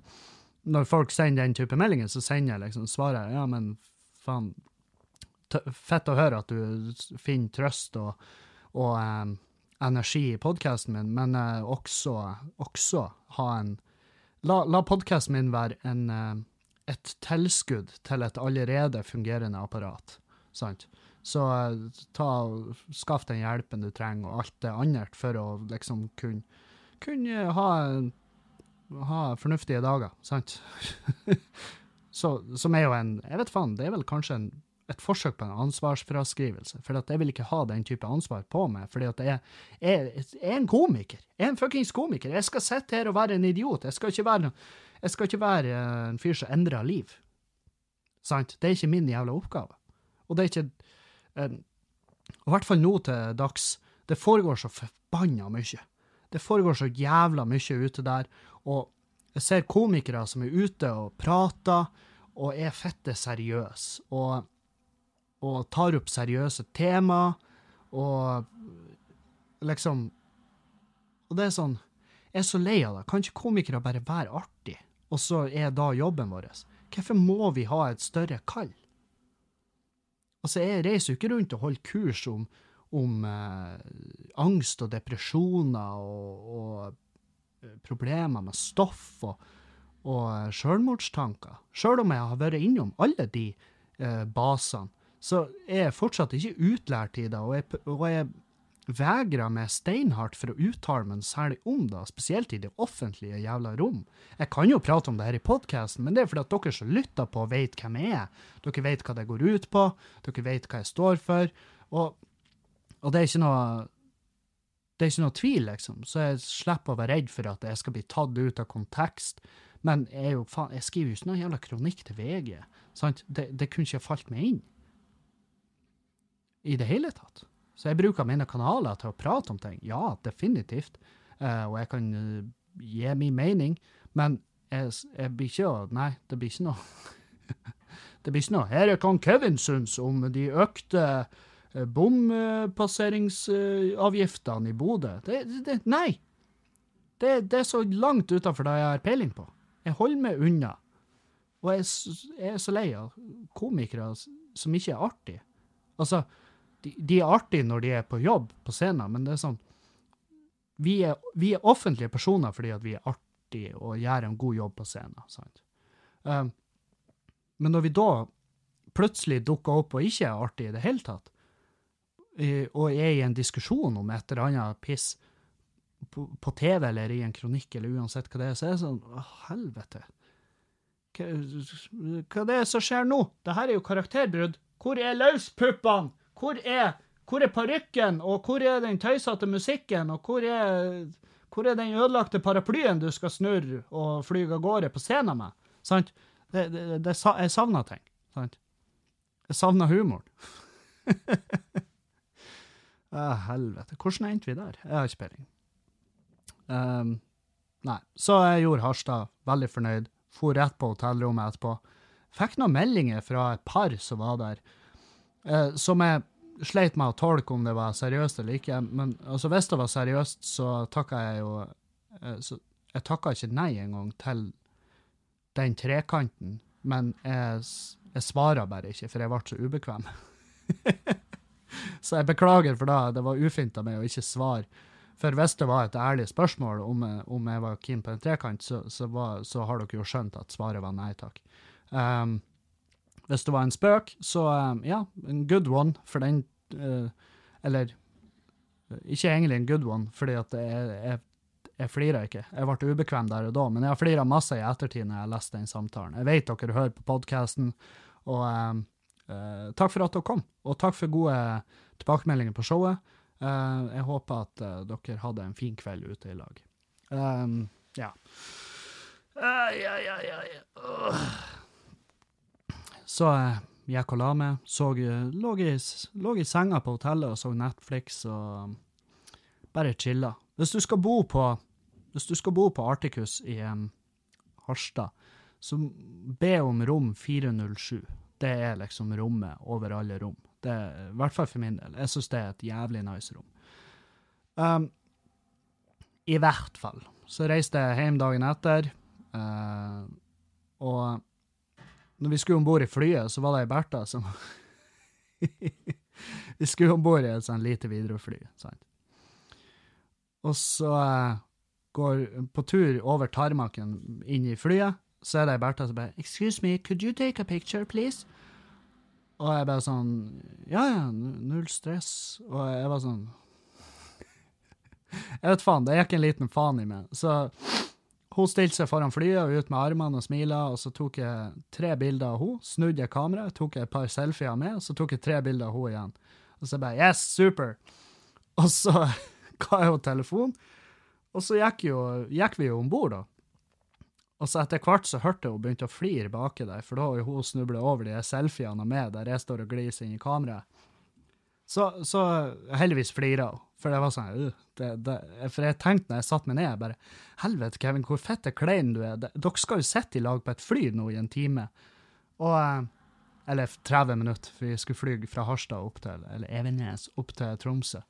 Når folk sender den type meldinger, så sender jeg liksom svarer ja, men faen Fett å høre at du finner trøst og, og um, energi i podkasten min, men uh, også, også, ha en La, la podkasten min være en, uh, et tilskudd til et allerede fungerende apparat. Sant? Så uh, ta, skaff den hjelpen du trenger, og alt det andre, for å liksom kunne kunne ha, ha fornuftige dager, sant? *laughs* Så, som er jo en Jeg vet faen, det er vel kanskje en, et forsøk på en ansvarsfraskrivelse. For jeg vil ikke ha den type ansvar på meg, at jeg, jeg, jeg er en komiker. Jeg er en fuckings komiker. Jeg skal sitte her og være en idiot. Jeg skal ikke være, skal ikke være eh, en fyr som endrer liv. Sant? Det er ikke min jævla oppgave. Og det er ikke um, I hvert fall nå til dags. Det foregår så forbanna mye. Det foregår så jævla mye ute der. Og jeg ser komikere som er ute og prater og er fette seriøse. Og, og tar opp seriøse tema, og liksom Og det er sånn Jeg er så lei av det. Kan ikke komikere bare være artig, og så er da jobben vår? Hvorfor må vi ha et større kall? Altså, jeg reiser jo ikke rundt og holder kurs om om eh, angst og depresjoner og, og eh, problemer med stoff og, og eh, selvmordstanker. Selv om jeg har vært innom alle de eh, basene, så er jeg fortsatt ikke utlært i det, og jeg, og jeg vegrer meg steinhardt for å uttale meg særlig om det, spesielt i det offentlige jævla rom. Jeg kan jo prate om det her i podkasten, men det er fordi at dere som lytter på, vet hvem jeg er. Dere vet hva det går ut på, dere vet hva jeg står for. Og og det er ikke noe det er ikke noe tvil, liksom, så jeg slipper å være redd for at jeg skal bli tatt ut av kontekst. Men jeg, jo, faen, jeg skriver jo ikke noe jævla kronikk til VG. sant? Det, det kunne ikke falt meg inn. I det hele tatt. Så jeg bruker mine kanaler til å prate om ting. Ja, definitivt. Uh, og jeg kan uh, gi min mening, men jeg, jeg blir ikke Nei, det blir ikke noe *laughs* Det blir ikke noe Her er kong Kevin syns om de økte bompasseringsavgiftene i Bodø. Det, det, nei! Det, det, er så langt utafor det jeg har peiling på. Jeg holder meg unna. Og jeg, jeg er så lei av komikere som ikke er artige. Altså, de, de, er artige når de er på jobb på scenen, men det er sånn Vi er, vi er offentlige personer fordi vi er artige og gjør en god jobb på scenen. sant? Um, men når vi da plutselig dukker opp og ikke er artige i det hele tatt, og er i en diskusjon om et eller annet piss på, TV eller i en kronikk eller uansett hva det er, så er det sånn Å, helvete. Hva, hva er det som skjer nå? Det her er jo karakterbrudd. Hvor er løspuppene? Hvor er, hvor er parykken? Og hvor er den tøysete musikken? Og hvor er, hvor er den ødelagte paraplyen du skal snurre og fly av gårde på scenen med? Sant? Det, det, det, jeg savner ting. Sant? Jeg savner humoren. *laughs* Ah, helvete. Hvordan endte vi der? Jeg har ikke peiling. Um, nei. Så jeg gjorde Harstad. Veldig fornøyd. For rett på hotellrommet etterpå. Fikk noen meldinger fra et par som var der, uh, som jeg sleit med å tolke om det var seriøst eller ikke. Men altså, hvis det var seriøst, så takka jeg jo uh, så, Jeg takka ikke nei engang til den trekanten, men jeg, jeg svarer bare ikke, for jeg ble så ubekvem. *laughs* Så jeg beklager for det. Det var ufint av meg å ikke svare For hvis det var et ærlig spørsmål om, om jeg var keen på en trekant, så, så, var, så har dere jo skjønt at svaret var nei takk. Um, hvis det var en spøk, så um, ja, en good one, for den uh, Eller ikke egentlig en good one, fordi at jeg, jeg, jeg flirer ikke. Jeg ble ubekvem der og da, men jeg har flira masse i ettertid når jeg har lest den samtalen. Jeg vet dere hører på podkasten, og um, eh, takk for at dere kom. Og takk for gode tilbakemeldinger på showet. Uh, jeg håper at uh, dere hadde en fin kveld ute i lag. Um, ja. Ai, ai, ai. Så jeg gikk og la meg, så, lå, i, lå i senga på hotellet og så Netflix og bare chilla. Hvis du skal bo på, hvis du skal bo på Articus i um, Harstad, så be om rom 407. Det er liksom rommet over alle rom. Det I hvert fall for min del. Jeg syns det er et jævlig nice rom. Um, I hvert fall. Så reiste jeg hjem dagen etter, uh, og når vi skulle om bord i flyet, så var det ei Bertha som *laughs* Vi skulle om bord i et sånn lite Widerøe-fly, sant. Og så uh, går på tur over tarmaken inn i flyet, så er det ei Bertha som bare 'Excuse me, could you take a picture, please?' Og jeg bare sånn 'Ja, ja, null stress'. Og jeg var sånn *laughs* Jeg vet faen, det gikk en liten faen i meg. Så hun stilte seg foran flyet og ut med armene og smila, og så tok jeg tre bilder av henne, snudde jeg kameraet, tok jeg et par selfier med, og så tok jeg tre bilder av henne igjen. Og så bare Yes, super! Og så *laughs* ga jeg henne telefon, og så gikk, jo, gikk vi jo om bord, da. Og så etter hvert så hørte hun begynte å flire baki der, for da har hun snubla over de selfiene av meg der jeg står og gliser inn i kameraet. Så, så heldigvis flira hun, for det var sånn uh, det, det, For jeg tenkte når jeg satte meg ned, jeg bare Helvete, Kevin, hvor fette klein du er. Dere skal jo sitte i lag på et fly nå i en time. Og eh, Eller 30 minutter, for vi skulle fly fra Harstad opp til Eller Evenes opp til Tromsø.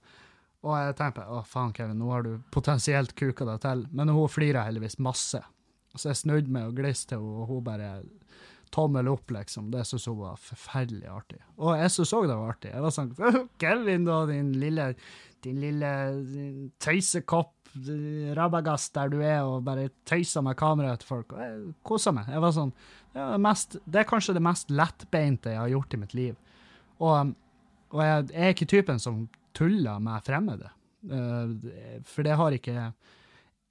Og jeg tenkte å faen, Kevin, nå har du potensielt kuka deg til. Men hun flira heldigvis masse. Så jeg snudde meg og gliste til henne, og hun bare tommel opp, liksom. Det syntes hun var forferdelig artig. Og jeg syntes òg det var artig. Jeg var sånn Kevin, da, din lille, din lille tøysekopp, rabagast der du er, og bare tøyser med kameraet til folk. Og jeg kosa meg. Jeg var sånn er, mest, det er kanskje det mest lettbeinte jeg har gjort i mitt liv. Og, og jeg, jeg er ikke typen som tuller med fremmede. Eh, for det har ikke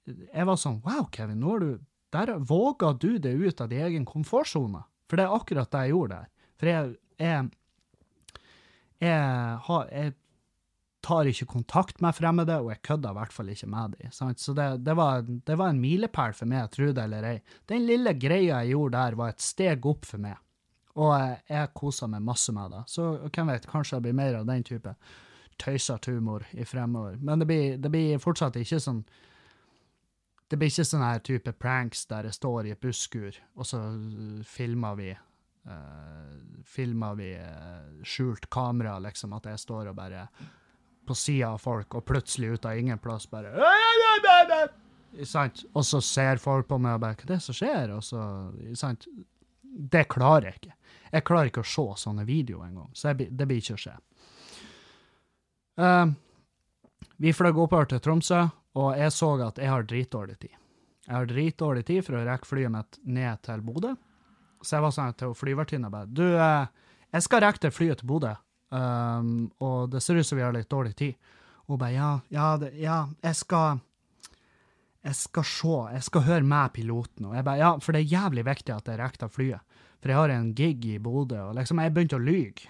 Jeg var sånn Wow, Kevin, nå har du Der våga du det ut av din egen komfortsone. For det er akkurat det jeg gjorde der. For jeg, jeg, jeg, har, jeg tar ikke kontakt med fremmede, og jeg kødder i hvert fall ikke med dem. Så det, det, var, det var en milepæl for meg, tro det eller ei. Den lille greia jeg gjorde der, var et steg opp for meg. Og jeg, kosa meg masse med det. Så hvem vet, kanskje det blir mer av den type tøysete humor i fremover. Men det blir, det blir fortsatt ikke sånn Det blir ikke sånn her type pranks der jeg står i et busskur, og så uh, filmer vi uh, Filmer vi uh, skjult kamera, liksom, at jeg står og bare på sida av folk, og plutselig ut av ingen plass bare Sant? Og så ser folk på meg og bare Hva er det som skjer? Og så Sant? Det klarer jeg ikke. Jeg klarer ikke å se sånne videoer engang, så jeg, det blir ikke å skje. Uh, vi fløy oppover til Tromsø, og jeg så at jeg har dritdårlig tid. Jeg har dritdårlig tid for å rekke flyet mitt ned til Bodø. Så jeg var sånn til flyvertinna bare Du, eh, jeg skal rekke det flyet til Bodø, um, og det ser ut som vi har litt dårlig tid. Hun bare ja, ja, det, ja, jeg skal jeg skal se, jeg skal høre med piloten. Og jeg bare, ja, For det er jævlig viktig at jeg rekker flyet. For jeg har en gig i Bodø, og liksom, jeg begynte å lyge.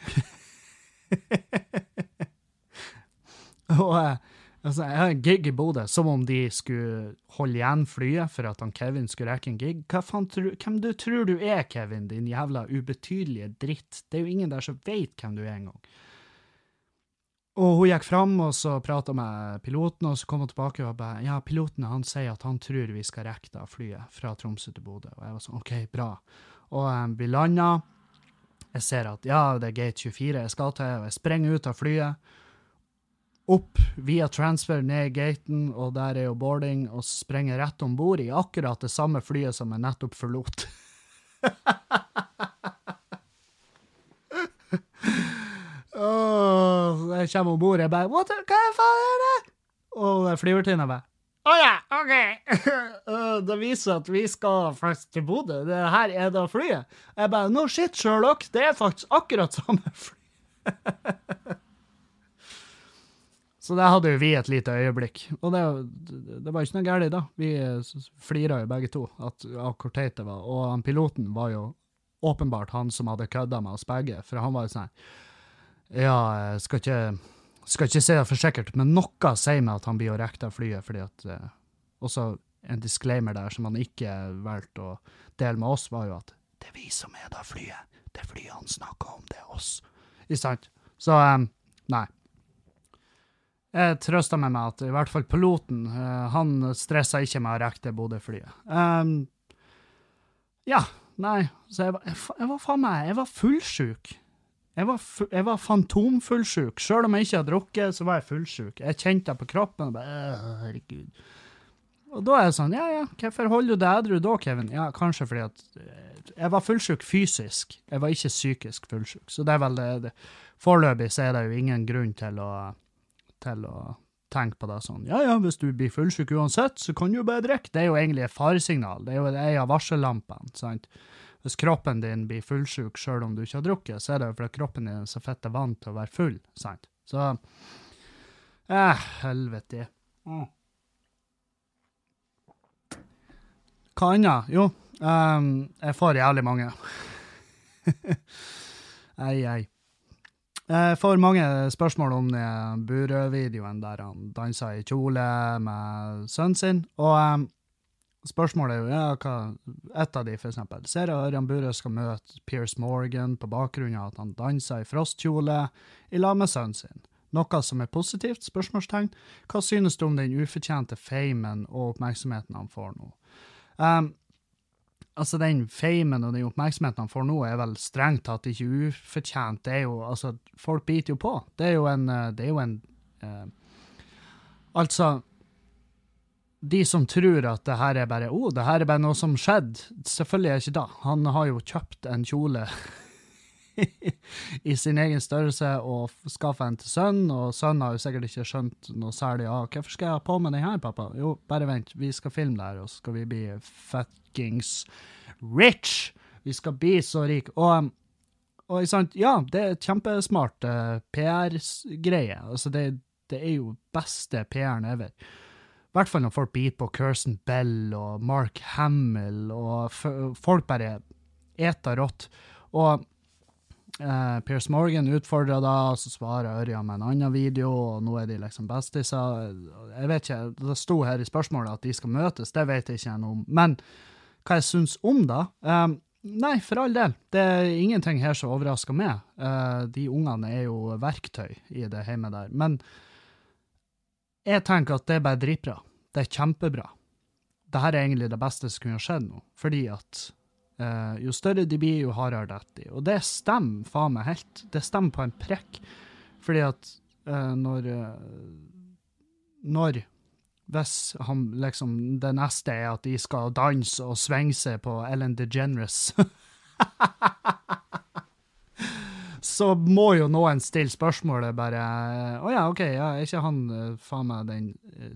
*laughs* og eh, altså, jeg har en gig i Bodø, som om de skulle holde igjen flyet for at han Kevin skulle rekke en gig. Hva faen tru, hvem du tror du er, Kevin, din jævla ubetydelige dritt? Det er jo ingen der som vet hvem du er engang. Og hun gikk fram og så prata med piloten, og så kom hun tilbake og bare Ja, piloten han sier at han tror vi skal rekke det flyet fra Tromsø til Bodø. Og jeg var sånn OK, bra. Og um, vi landa. Jeg ser at ja, det er gate 24 jeg skal til, og jeg sprenger ut av flyet. Opp via transfer ned gaten, og der er jo boarding, og sprenger rett om bord i akkurat det samme flyet som jeg nettopp forlot. *laughs* Åh, jeg kommer om bord, jeg bare What Hva faen er det? Og flyvertinna bare Å ja, OK. *laughs* Det viser at vi skal faktisk til Bodø. Det her er da flyet. Jeg bare No shit, Sherlock. Det er faktisk akkurat samme fly. *laughs* Så det hadde jo vi et lite øyeblikk. Og det, det var ikke noe galt, da. Vi flira jo begge to at, av hvor teit det var. Og han piloten var jo åpenbart han som hadde kødda med oss begge, for han var jo sånn Ja, jeg skal ikke skal ikke si det for sikkert, men noe sier meg at han blir å rekke av flyet, fordi at eh, Også en disclaimer der som han ikke valgte å dele med oss, var jo at det er vi som er det flyet. Det flyet han snakker om, det er oss. Ikke sant? Så um, nei. Jeg trøsta meg med at i hvert fall piloten, uh, han stressa ikke med å rekke det Bodø-flyet. Um, ja, nei, så jeg jeg, jeg var faen meg Jeg var fullsjuk. Jeg var, jeg var fantomfullsjuk. Sjøl om jeg ikke hadde drukket, så var jeg fullsjuk. Jeg kjente det på kroppen. og bare, herregud. Og da er det sånn, ja ja, hvorfor holder du deg edru da, Kevin? Ja, kanskje fordi at eh, jeg var fullsjuk fysisk. Jeg var ikke psykisk fullsjuk. Så det er vel det, det. Foreløpig så er det jo ingen grunn til å, til å tenke på det sånn. Ja ja, hvis du blir fullsjuk uansett, så kan du jo bare drikke. Det er jo egentlig et faresignal. Det er jo ei av varsellampene. sant? Hvis kroppen din blir fullsjuk sjøl om du ikke har drukket, så er det jo fordi kroppen din er så fett vant til å være full. sant? Så eh, helvete. Mm. Hva annet? Jo, um, jeg får jævlig mange. *laughs* ei, ei. Jeg får mange spørsmål om Burøe-videoen der han dansa i kjole med sønnen sin. Og um, spørsmålet er jo ja, hva, et av de, for eksempel. Ser jeg Ørjan Burøe skal møte Pierce Morgan på bakgrunn av at han dansa i frostkjole i lag med sønnen sin. Noe som er positivt? spørsmålstegn. Hva synes du om den ufortjente famen og oppmerksomheten han får nå? Um, altså, den famen og den oppmerksomheten han får nå, er vel strengt tatt ikke ufortjent. Det er jo, altså, folk biter jo på. Det er jo en, eh, det er jo en uh, Altså, de som tror at det her er bare oh, det her er bare noe som skjedde, selvfølgelig er det ikke det. Han har jo kjøpt en kjole i sin egen størrelse og skaffa en til sønnen, og sønnen har jo sikkert ikke skjønt noe særlig av hvorfor skal jeg ha på meg den her, pappa? Jo, bare vent, vi skal filme det her, og så skal vi bli fuckings rich! Vi skal bli så rike. Og, og sant, ja, det er kjempesmart uh, PR-greie. Altså, det, det, er jo beste PR-en ever. I hvert fall når folk biter på Kirsten Bell og Mark Hamill, og folk bare eter rått. Og Uh, Piers Morgan utfordra da, og så svarer Ørjan med en annen video, og nå er de liksom bestiser. Jeg vet ikke, Det sto her i spørsmålet at de skal møtes, det vet jeg ikke noe om. Men hva jeg syns om det? Um, nei, for all del. Det er ingenting her som overrasker meg. Uh, de ungene er jo verktøy i det hjemme der. Men jeg tenker at det er bare dritbra. Det er kjempebra. Dette er egentlig det beste som kunne skjedd nå, fordi at Uh, jo større de blir, jo hardere detter de. Og det stemmer faen meg helt. Det stemmer på en prekk. Fordi at uh, når uh, Når Hvis han liksom Det neste er at de skal danse og svinge seg på Ellen DeGeneres *laughs* Så må jo noen stille spørsmålet bare Å ja, OK, ja, er ikke han faen meg den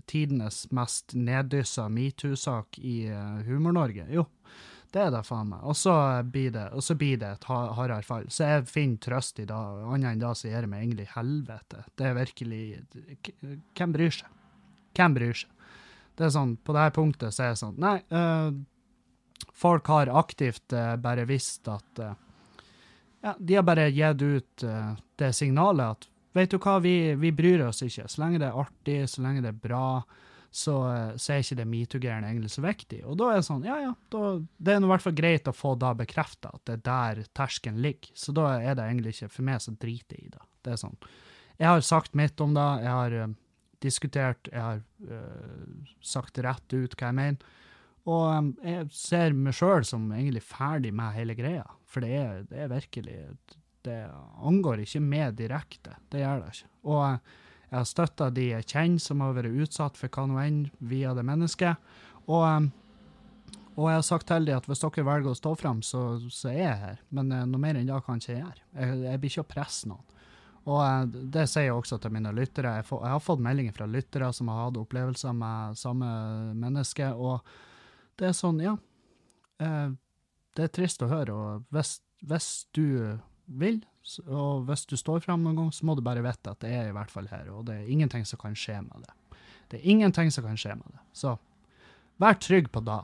tidenes mest neddyssa metoo-sak i Humor-Norge? Jo. Det er det faen meg. Og så blir det, og så blir det et hardere fall. Så jeg finner trøst i det, annet enn det som gjør meg egentlig helvete. Det er virkelig Hvem bryr seg? Hvem bryr seg? Det er sånn, På dette punktet så er det sånn Nei, øh, folk har aktivt øh, bare visst at øh, Ja, de har bare gitt ut det signalet at Vet du hva, vi, vi bryr oss ikke. Så lenge det er artig, så lenge det er bra så, så er ikke det metoo-greiene egentlig så viktig. Og da er det sånn, ja ja, da, det er i hvert fall greit å få da bekrefta at det er der terskelen ligger. Så da er det egentlig ikke for meg så driter i det. Det er sånn. Jeg har sagt mitt om det, jeg har uh, diskutert, jeg har uh, sagt rett ut hva jeg mener. Og um, jeg ser meg sjøl som egentlig ferdig med hele greia, for det er, det er virkelig Det angår ikke meg direkte, det gjør det ikke. Og uh, jeg har støtta de jeg kjenner som har vært utsatt for hva nå enn via det mennesket. Og, um, og, jeg har sagt til dem at hvis dere velger å stå fram, så, så, er jeg her. Men uh, noe mer enn det kan ikke gjøre. Jeg, jeg blir ikke å presse noen. Og eh, det sier jeg også til mine lyttere. Jeg, får, jeg har fått meldinger fra lyttere som har hatt opplevelser med samme menneske, og det er sånn, ja. Eh, det er trist å høre, og hvis, hvis du vil, og hvis du står frem noen gang, så må du bare vite at det er i hvert fall her, og det er ingenting som kan skje med det. Det er ingenting som kan skje med det. Så vær trygg på det.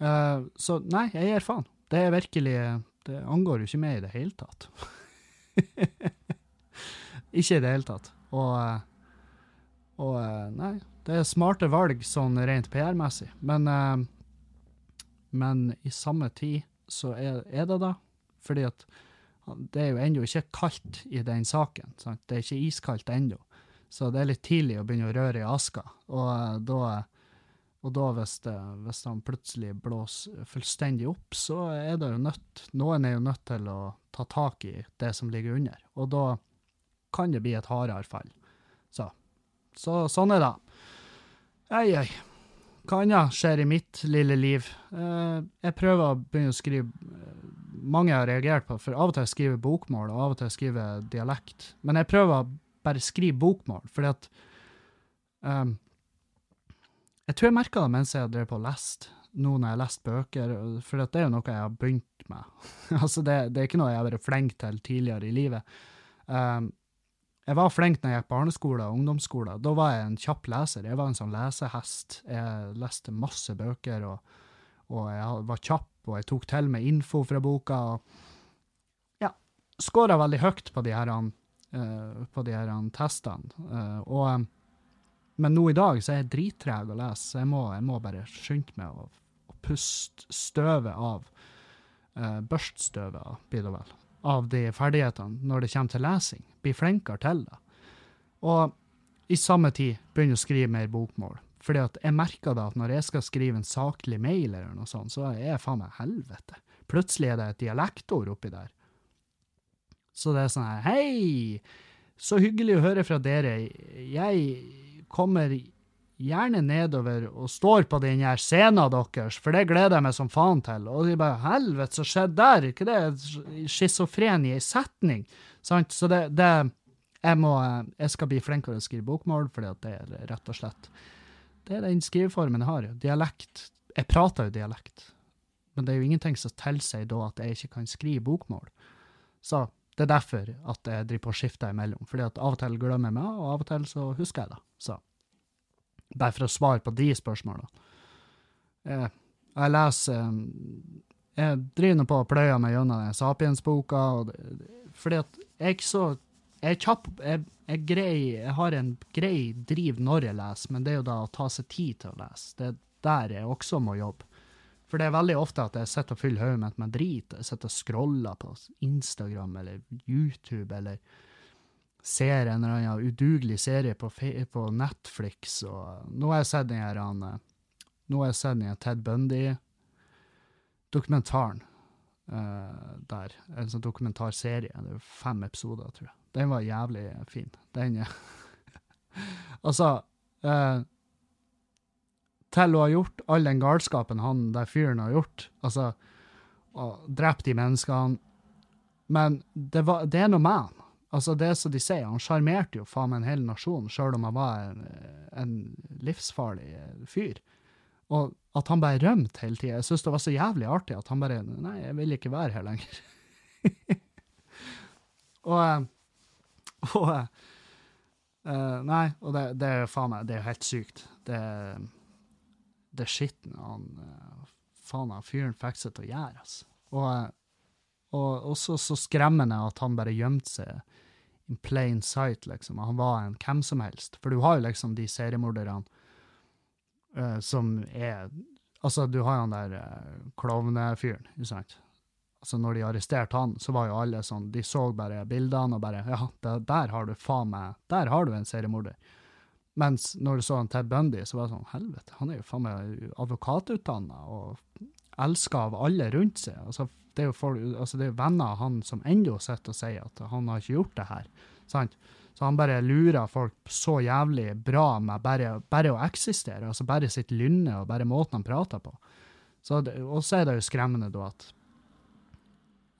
Uh, så nei, jeg gir faen. Det er virkelig Det angår jo ikke meg i det hele tatt. *laughs* ikke i det hele tatt. Og, eh, og eh, nei, det er smarte valg sånn rent PR-messig. Men, uh, men i samme tid så er, er det da. Fordi at det er jo ennå ikke kaldt i den saken. Sant? Det er ikke iskaldt ennå. Så det er litt tidlig å begynne å røre i aska. Og eh, da, og da hvis, det, hvis han plutselig blåser fullstendig opp, så er det jo nødt Noen er jo nødt til å ta tak i det som ligger under. Og da kan det bli et hardere fall. Så, så sånn er det. Ei, ei. Hva annet skjer i mitt lille liv? Eh, jeg prøver å begynne å skrive Mange har reagert på, for av og til skriver bokmål, og av og til skriver dialekt. Men jeg prøver å bare skrive bokmål, fordi at um, Jeg tror jeg merka det mens jeg drev på og leste, nå når jeg har lest bøker, for det er jo noe jeg har begynt med. *laughs* altså det, det er ikke noe jeg har vært flink til tidligere i livet. Um, jeg var flink når jeg gikk barneskole og ungdomsskole. Da var jeg en kjapp leser. Jeg var en sånn lesehest. Jeg leste masse bøker, og, og jeg var kjapp, og jeg tok til meg info fra boka. og ja, Skåra veldig høyt på de her, uh, på de her testene. Uh, og, eh, men nå i dag så er jeg drittreg å lese, så jeg må, jeg må bare skynde meg å, å puste støvet av. Uh, børststøvet av, blir det vel av de ferdighetene når det kommer til lesing. Bli flinkere til det. Og i samme tid begynne å skrive mer bokmål. Fordi at jeg merker da at når jeg skal skrive en saklig mail, eller noe sånt, så er jeg faen meg helvete. Plutselig er det et dialektord oppi der. Så det er sånn her Hei! Så hyggelig å høre fra dere. Jeg kommer gjerne nedover og står på den her scenen deres, for det gleder jeg meg som faen til. Og de bare Helvete, så skjedde der? Ikke det schizofren i ei setning? Sant? Så det, det jeg, må, jeg skal bli flinkere til å skrive bokmål, fordi at det er rett og slett Det er den skriveformen jeg har. jo. Dialekt. Jeg prater jo dialekt, men det er jo ingenting som tilsier da at jeg ikke kan skrive bokmål. Så det er derfor at jeg driver på og skifter imellom. Fordi at av og til glemmer jeg meg, og av og til så husker jeg det. Så bare for å svare på de spørsmålene. Jeg, jeg leser eh, Jeg driver nå på og pløyer meg gjennom Sapiens-boka, fordi at jeg er ikke så Jeg er kjapp jeg, jeg, grei, jeg har en grei driv når jeg leser, men det er jo da å ta seg tid til å lese. Det er der jeg også må jobbe. For det er veldig ofte at jeg sitter og fyller hodet mitt med drit. Jeg sitter og scroller på Instagram eller YouTube eller ser en eller annen udugelig serie på, på Netflix. Og nå har jeg sett den her eh, Nå har jeg sett den Ted Bundy-dokumentaren eh, der. En sånn dokumentarserie. Det er fem episoder, tror jeg. Den var jævlig fin. Den er *laughs* Altså uh, Til å ha gjort all den galskapen han der fyren har gjort, altså og drept de menneskene Men det, var, det er noe med han. Altså, det som de sier, han sjarmerte jo faen meg en hel nasjon, sjøl om han var en, en livsfarlig fyr. Og at han bare rømte hele tida. Jeg syntes det var så jævlig artig at han bare Nei, jeg vil ikke være her lenger. *laughs* og eh, og eh, Nei, og det, det er faen meg Det er jo helt sykt. Det, det skitten han faen han fyren fikk seg til å gjøre, altså. Og, og også så skremmende at han bare gjemte seg in plain sight, liksom. Han var en hvem som helst. For du har jo liksom de seriemorderne eh, som er Altså, du har han der uh, klovnefyren, ikke sant? Altså, når de arresterte han, så var jo alle sånn De så bare bildene og bare Ja, der, der har du faen meg Der har du en seriemorder. Mens når du så han Ted Bundy, så var det sånn Helvete, han er jo faen meg advokatutdanna og elska av alle rundt seg. Altså, det er jo folk, altså, det er venner av han som ennå sitter og sier at han har ikke gjort det her. Sant? Så han bare lurer folk så jævlig bra med bare, bare å eksistere, altså bare sitt lynne og bare måten han prater på. Så og så er det jo skremmende da at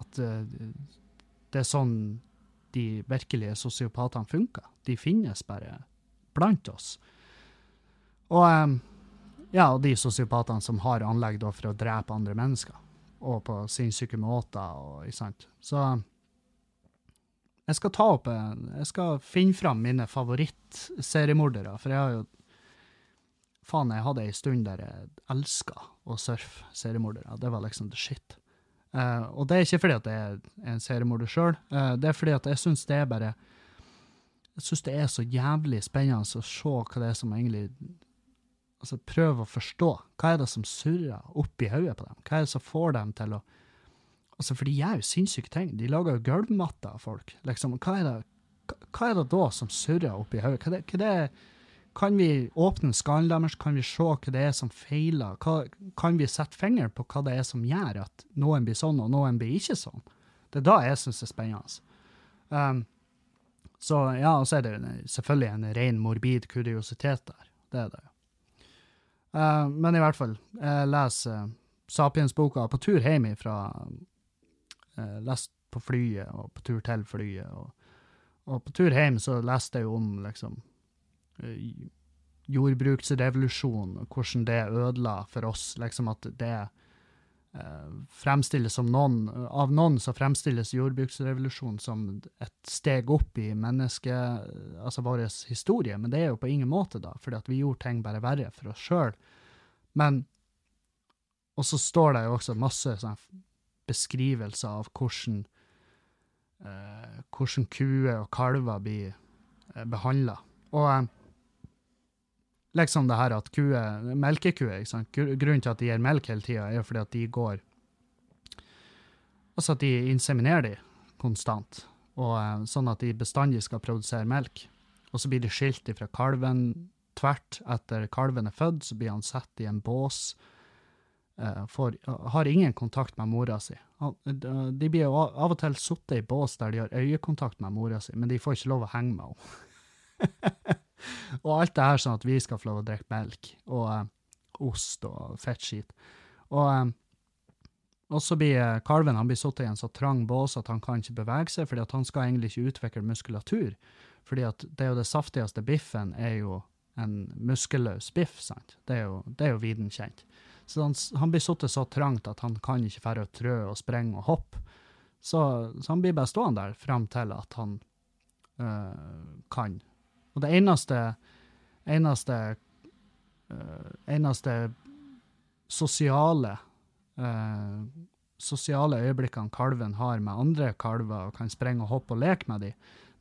at eh, det er sånn de virkelige sosiopatene funker. De finnes bare blant oss. Og um, ja, og de sosiopatene som har anlegg for å drepe andre mennesker, og på sinnssyke måter, og, ikke sant. Så jeg skal ta opp Jeg skal finne fram mine favorittseriemordere, for jeg har jo Faen, jeg hadde ei stund der jeg elska å surfe seriemordere. Det var liksom the shit. Uh, og det er ikke fordi at jeg er en seriemorder sjøl, uh, eh, det er fordi at jeg syns det er bare Jeg syns det er så jævlig spennende å se hva det er som egentlig Altså prøve å forstå. Hva er det som surrer oppi hodet på dem? Hva er det som får dem til å Altså, for de gjør jo sinnssyke ting. De lager jo gulvmatter av folk. Liksom, hva er det, hva er det da som surrer oppi hodet? Hva, hva det kan vi åpne skallen deres? Kan vi se hva det er som feiler? Hva, kan vi sette fingeren på hva det er som gjør at noen blir sånn, og noen blir ikke sånn? Det er da jeg syns det er spennende. Um, så ja, og så er det selvfølgelig en ren morbid kuriositet der. Det er det jo. Uh, men i hvert fall, jeg leser Sapiens-boka på tur hjem fra uh, Lest på flyet og på tur til flyet. Og, og på tur hjem så leste jeg jo om liksom Eh, jordbruksrevolusjonen, hvordan det ødela for oss. Liksom at det eh, fremstilles som noen Av noen så fremstilles jordbruksrevolusjonen som et steg opp i menneske, altså vår historie, men det er jo på ingen måte, da, fordi at vi gjorde ting bare verre for oss sjøl. Men Og så står det jo også masse sånn beskrivelser av hvordan eh, hvordan kuer og kalver blir eh, behandla. Og eh, liksom det her at kuer, melkekuer ikke sant? Grunnen til at de gir melk hele tida, er fordi at de går Altså at de inseminerer de konstant, og eh, sånn at de bestandig skal produsere melk. Og så blir de skilt fra kalven tvert etter kalven er født, så blir han satt i en bås. For, uh, har ingen kontakt med mora si. De blir jo av og til sittet i bås der de har øyekontakt med mora si, men de får ikke lov å henge med henne. *laughs* og alt det her sånn at vi skal få lov å drikke melk og uh, ost og fettskit. Og, um, og så blir uh, kalven han blir satt i en så trang bås at han kan ikke bevege seg, fordi han skal egentlig ikke utvikle muskulatur. Fordi det er jo det saftigste biffen er jo en muskelløs biff, sant. Det er jo, det jo viden kjent. Så han, han blir sittet så trangt at han kan ikke færre å trø og sprenge og hoppe. Så, så, han blir bare stående der fram til at han øh, kan og det eneste eneste øh, eneste sosiale øh, sosiale øyeblikkene kalven har med andre kalver og kan sprenge og hoppe og leke med dem,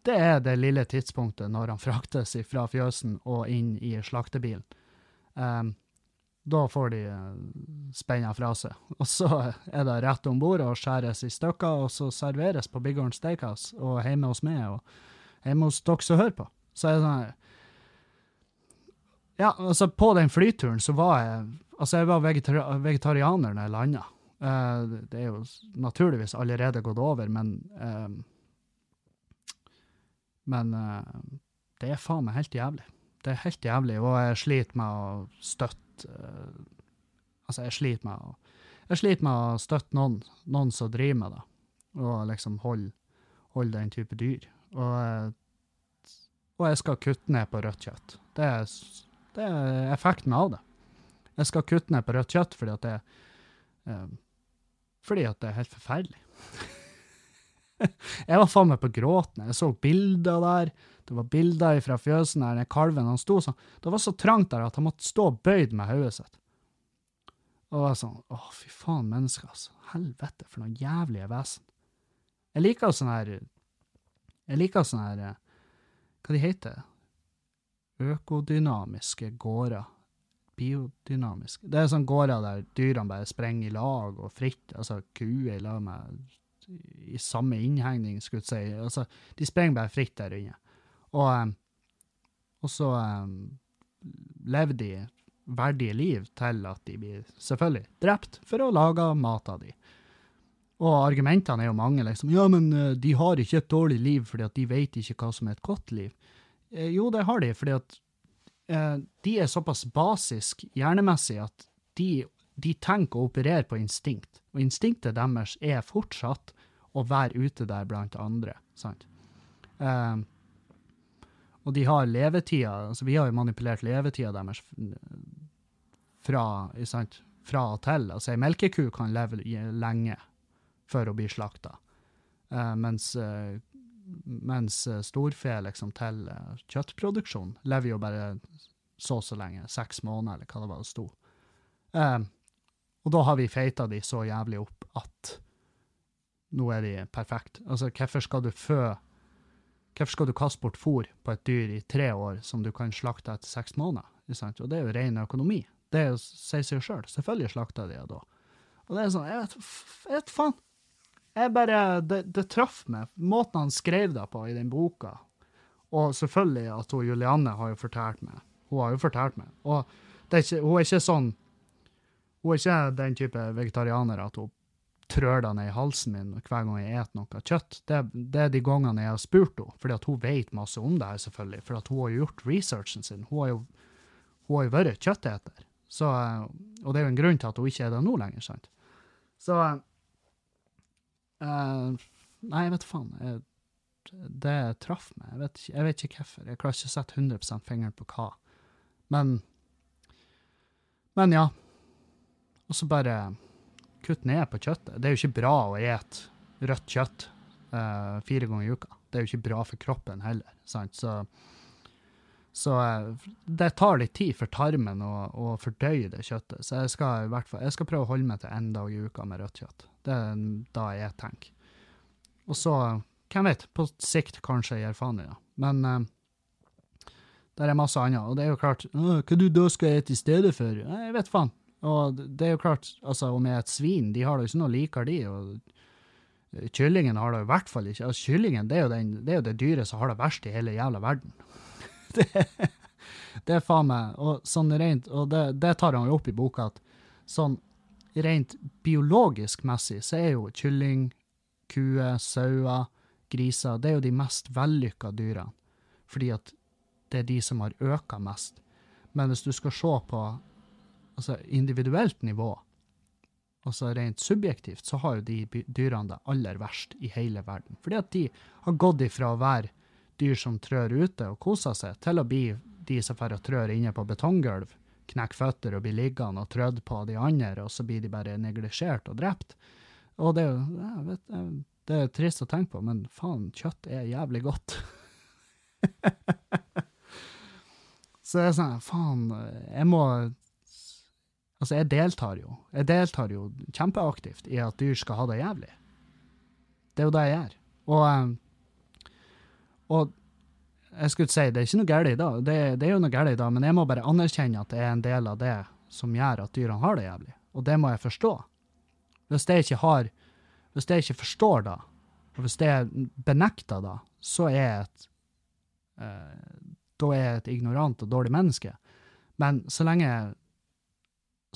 det er det lille tidspunktet når han fraktes fra fjøsen og inn i slaktebilen. Um, da får de spenna fra seg. *laughs* Og så er det rett om bord og skjæres i stykker, og så serveres på Bighorn Steakhouse og hjemme hos meg og hjemme hos dere som hører på. Så er det sånn Ja, altså, på den flyturen så var jeg Altså, jeg var vegetar vegetarianer når jeg landa. Uh, eh, det er jo naturligvis allerede gått over, men uh, Men uh, det er faen meg helt jævlig. Det er helt jævlig, og jeg sliter med å støtte Altså, jeg sliter med å jeg sliter med å støtte noen, noen som driver med det, og liksom holde hold den type dyr. Og og jeg skal kutte ned på rødt kjøtt. Det er, det er effekten av det. Jeg skal kutte ned på rødt kjøtt fordi at det, um, fordi at det er helt forferdelig. *laughs* *laughs* jeg var faen meg på gråten. Jeg så bilder der. Det var bilder fra fjøsen der den kalven han sto sånn. Det var så trangt der at han måtte stå bøyd med hodet sitt. Og jeg var sånn Å, fy faen, mennesker, altså. Helvete, for noen jævlige vesen. Jeg liker sånn her Jeg liker sånn her hva de heter Økodynamiske gårder. Biodynamiske Det er sånne gårder der dyrene bare sprenger i lag og fritt. Altså kuer i lag med i samme innhegning, skulle jeg si. Altså, de sprenger bare fritt der inne. Og, um, og så um, lever de verdige liv til at de blir selvfølgelig drept for å lage mat av de. Og argumentene er jo mange, liksom. Ja, men uh, de har ikke et dårlig liv fordi at de vet ikke hva som er et godt liv. Jo, det har de, fordi at uh, de er såpass basisk hjernemessig at de, de tenker å operere på instinkt. Og instinktet deres er fortsatt å være ute der blant andre, sant? Um, og de har levetida altså Vi har jo manipulert levetida deres fra, sant, fra og til. Altså ei melkeku kan leve lenge før hun blir slakta. uh, mens, uh, mens eh, storfe liksom til uh, kjøttproduksjon lever jo bare så og så lenge, seks måneder, eller hva det var det sto. Eh, og da har vi feita de så jævlig opp at nå er de perfekt. Altså, hvorfor skal du fø Hvorfor skal du kaste bort fôr på et dyr i tre år som du kan slakte etter seks måneder? Og det er jo ren økonomi. Det er jo, sier seg jo sjøl. Selvfølgelig slakter de det da. Og det er sånn, jeg vet, jeg vet faen. Jeg bare, det, det traff meg. Måten han skrev det på i den boka. Og selvfølgelig at hun Julianne har jo fortalt meg. Hun har jo fortalt meg. Og er ikke, hun er ikke sånn Hun er ikke den type vegetarianer at hun trør det ned i halsen min hver gang jeg et noe kjøtt. Det, det er de gangene jeg har spurt henne, fordi hun vet masse om det her, selvfølgelig. For hun har jo gjort researchen sin. Hun har jo, hun har jo vært kjøtteter. Så, og det er jo en grunn til at hun ikke er det nå lenger, sant? Så uh, Nei, jeg vet faen. Jeg, det traff meg. Jeg vet, jeg vet ikke hvorfor. Jeg klarer ikke å sette 100% fingeren på hva. Men Men ja. Og så bare kutt ned på kjøttet. Det er jo ikke bra å ete rødt kjøtt uh, fire ganger i uka. Det er jo ikke bra for kroppen heller. Sant? Så, så eh, det tar litt tid for tarmen å, å fordøye det kjøttet. Så jeg skal i hvert fall, jeg skal prøve å holde meg til én dag i uka med rødt kjøtt. Det er da jeg tenker. Og så, hvem vet, på sikt kanskje jeg gir faen i det. Men uh, det er masse annet. Og det er jo klart, «Åh, hva du da skal spise i stedet for? Jeg vet faen. Og det er jo klart, altså om jeg er et svin, de har det jo ikke noe likere de, og kyllingen har det i hvert fall ikke. Altså kyllingen, det er den, det, er jo det dyret som har det verst i hele jævla verden. *laughs* det, det er faen meg, og sånn rent, og det, det tar han jo opp i boka, at sånn rent biologisk messig, så er jo kylling, kuer, sauer, griser, det er jo de mest vellykka dyrene. Fordi at det er de som har øka mest. Men hvis du skal se på altså individuelt nivå, altså rent subjektivt, så har jo de dyrene det aller verst i hele verden. Fordi at de har gått ifra å være dyr som trør ute og koser seg, til å bli de som får trør inne på betonggulv, knekker føtter og bli liggende og trødd på de andre, og så blir de bare neglisjert og drept. Og det er jo vet, det er trist å tenke på, men faen, kjøtt er jævlig godt. *laughs* Så det er sånn, faen, jeg må Altså, jeg deltar jo. Jeg deltar jo kjempeaktivt i at dyr skal ha det jævlig. Det er jo det jeg gjør. Og, eh, og jeg skulle si, det er ikke noe galt i det. det. Det er jo noe galt i det, men jeg må bare anerkjenne at det er en del av det som gjør at dyrene har det jævlig. Og det må jeg forstå. Hvis jeg ikke har, hvis jeg ikke forstår det, og hvis jeg benekter det, så er jeg et, eh, da er jeg et ignorant og dårlig menneske. Men så lenge,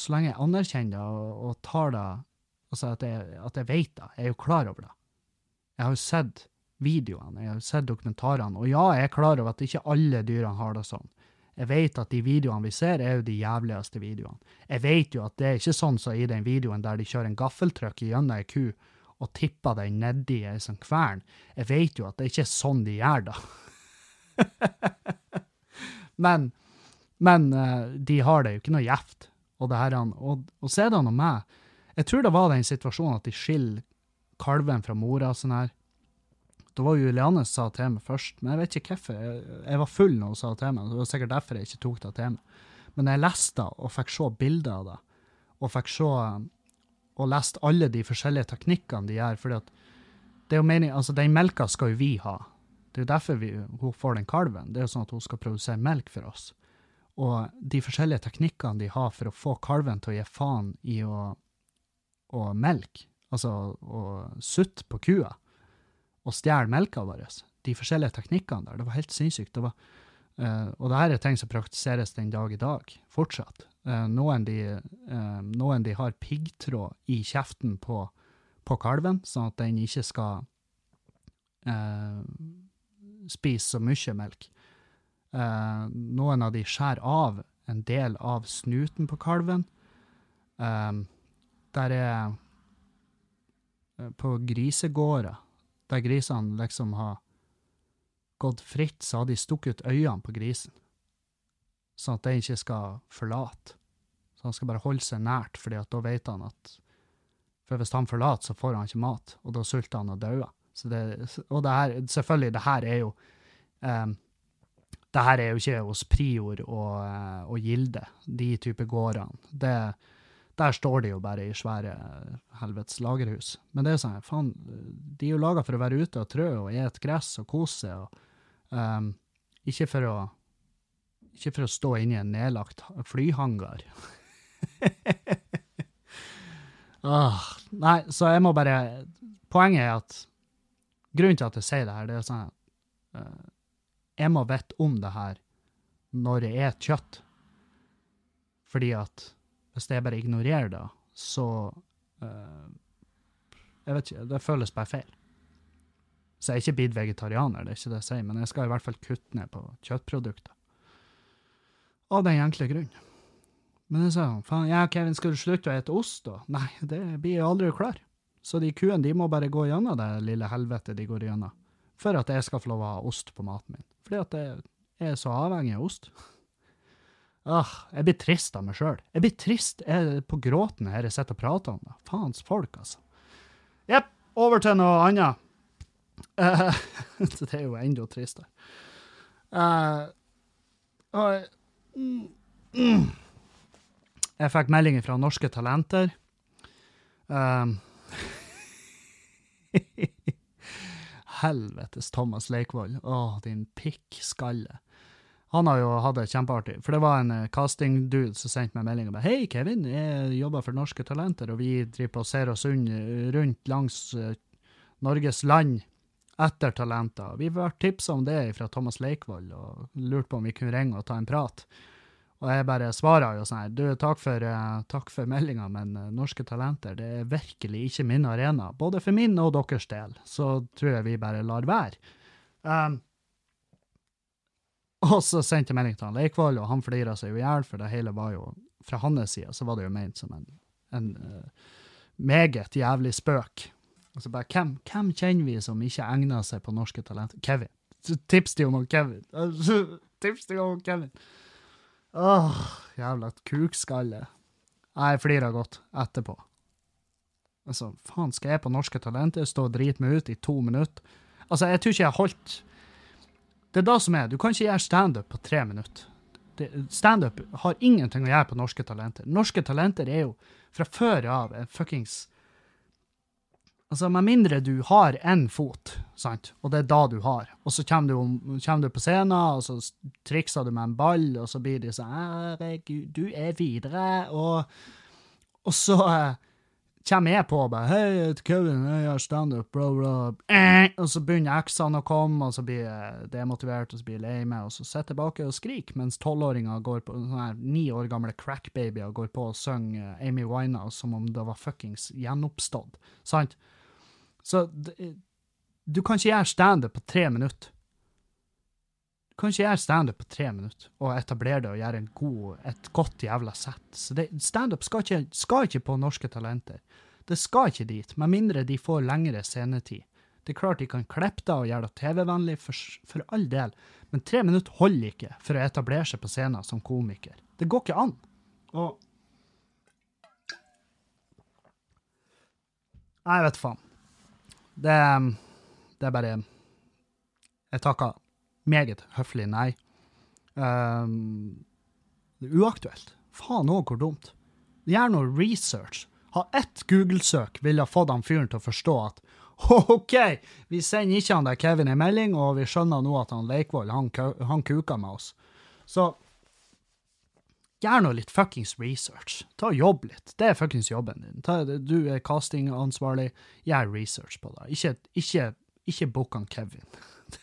så lenge jeg anerkjenner det og, og tar det, altså at jeg, at jeg vet det, jeg er jo klar over det. Jeg har jo sett videoene, jeg har jo sett dokumentarene, og ja, jeg er klar over at ikke alle dyrene har det sånn. Jeg vet at de videoene vi ser, er jo de jævligste videoene. Jeg vet jo at det er ikke sånn som i den videoen der de kjører en gaffeltrykk gjennom ei ku og tipper den nedi ei sånn kvern. Jeg vet jo at det ikke er sånn de gjør det. *laughs* men men eh, de har det jo ikke noe gjevt. Og, det her, og, og så er det han og meg. Jeg tror det var den situasjonen at de skiller kalven fra mora. sånn her. Det var Juliane sa til meg først, men jeg vet ikke hvorfor. Jeg, jeg var full når hun sa til meg. Det var sikkert derfor jeg ikke tok det til meg. Men jeg leste det og fikk se bilder av det, og fikk se og leste alle de forskjellige teknikkene de gjør. fordi at det er jo meningen, altså Den melka skal jo vi ha. Det er jo derfor vi, hun får den kalven. Det er jo sånn at hun skal produsere melk for oss. Og de forskjellige teknikkene de har for å få kalven til å gi faen i å, å melke, altså å sutte på kua og stjele melka vår, de forskjellige teknikkene der, det var helt sinnssykt. Det var, uh, og det her er ting som praktiseres den dag i dag, fortsatt. Uh, noen, de, uh, noen de har piggtråd i kjeften på, på kalven, sånn at den ikke skal spise så mye melk. Eh, noen av de skjærer av en del av snuten på kalven. Eh, der er eh, På grisegårder, der grisene liksom har gått fritt, så har de stukket ut øynene på grisen. Sånn at den ikke skal forlate. Så han skal bare holde seg nært, fordi da vet han at For hvis han forlater, så får han ikke mat, og da sulter han og dauer. Og det her, selvfølgelig, det her er jo um, det her er jo ikke hos Prior og, eh, og Gilde, de type gårdene. Det, der står de jo bare i svære helvetes lagerhus. Men det er sånn, faen, de er jo laga for å være ute og trø og ete gress og kose seg, um, ikke for å ikke for å stå inne i en nedlagt flyhangar. *laughs* ah, nei, så jeg må bare Poenget er at grunnen til at jeg sier det her, det er sånn uh, Jeg må vite om det her når jeg et kjøtt. Fordi at hvis jeg bare ignorerer det, så uh, Jeg vet ikke, det føles bare feil. Så jeg er ikke blitt vegetarianer, det er ikke det jeg sier, men jeg skal i hvert fall kutte ned på kjøttprodukter. Av den enkle grunn. Men jeg sa faen, ja, Kevin, skal du slutte å ete ost, da? Nei, det blir jeg aldri klar. Så de kuene de må bare gå gjennom det lille helvetet de går gjennom, for at jeg skal få lov å ha ost på maten min. Fordi at jeg er så avhengig av ost. Ah, jeg blir trist av meg sjøl. Jeg blir trist jeg på gråten her jeg sitter og prater om det. Faens folk, altså. Jepp, over til noe annet. Uh, *laughs* det er jo enda tristere. Uh, uh, jeg fikk melding fra Norske Talenter. Um, *laughs* Helvetes Thomas Leikvoll. Å, din pikkskalle. Han har jo hatt det kjempeartig, for det var en uh, castingdude som sendte meg melding og ba Hei, Kevin, jeg jobber for Norske Talenter, og vi driver på og ser oss rundt langs uh, Norges land etter talenter. Vi ble tipsa om det fra Thomas Leikvoll og lurte på om vi kunne ringe og ta en prat. Og jeg bare svarer jo sånn her, du, takk for, uh, takk for meldinga, men uh, Norske Talenter det er virkelig ikke min arena. Både for min og deres del, så tror jeg vi bare lar være. Um, og så sendte jeg melding til han Leikvoll, og han flira seg jo i hjel, for det hele var jo Fra hans side så var det jo ment som en, en uh, meget jævlig spøk. Og så bare, hvem, hvem kjenner vi som ikke egner seg på Norske Talenter? Kevin. Tips til om Kevin. *laughs* Tips til om Kevin. Åh, jævla kukskalle. Jeg flirer godt etterpå. Altså, faen, skal jeg på Norske Talenter stå og drite meg ut i to minutter? Altså, jeg tror ikke jeg holdt Det er da som er, du kan ikke gjøre standup på tre minutter. Standup har ingenting å gjøre på Norske Talenter. Norske Talenter er jo fra før av en fuckings Altså, Med mindre du har én fot, sant, og det er da du har, og så kommer du, kommer du på scenen, og så trikser du med en ball, og så blir de sånn 'Herregud, du er videre', og, og så eh, kommer jeg på og bare 'Hei, jeg heter Kevin, jeg gjør standup', bla, bla. Eh, og så begynner eksene å komme, og så blir jeg demotivert, og så blir jeg lei meg, og så sitter jeg tilbake og skriker, mens tolvåringer går på, sånne her ni år gamle crackbabyer går på og synger Amy Winehouse som om det var fuckings gjenoppstått. Sant? Så du kan ikke gjøre standup på tre minutter. Du kan ikke gjøre standup på tre minutter og etablere det og gjøre god, et godt jævla sett. Så Standup skal, skal ikke på Norske Talenter. Det skal ikke dit, med mindre de får lengre scenetid. Det er klart de kan klippe det og gjøre det TV-vennlig, for, for, all del, men tre minutter holder ikke for å etablere seg på scenen som komiker. Det går ikke an. Og Nei, vet faen. Det, det er bare Jeg takker meget høflig nei. Um, det er uaktuelt. Faen òg, hvor dumt. Gjør noe research. Ha ett Google-søk ville fått han fyren til å forstå at *laughs* OK, vi sender ikke han der Kevin en melding, og vi skjønner nå at han Leikvoll han, han kuka med oss. Så Gjør nå litt fuckings research. Ta og Jobb litt. Det er fuckings jobben din. Ta, du er castingansvarlig. Gjør research på det. Ikke, ikke, ikke book han Kevin.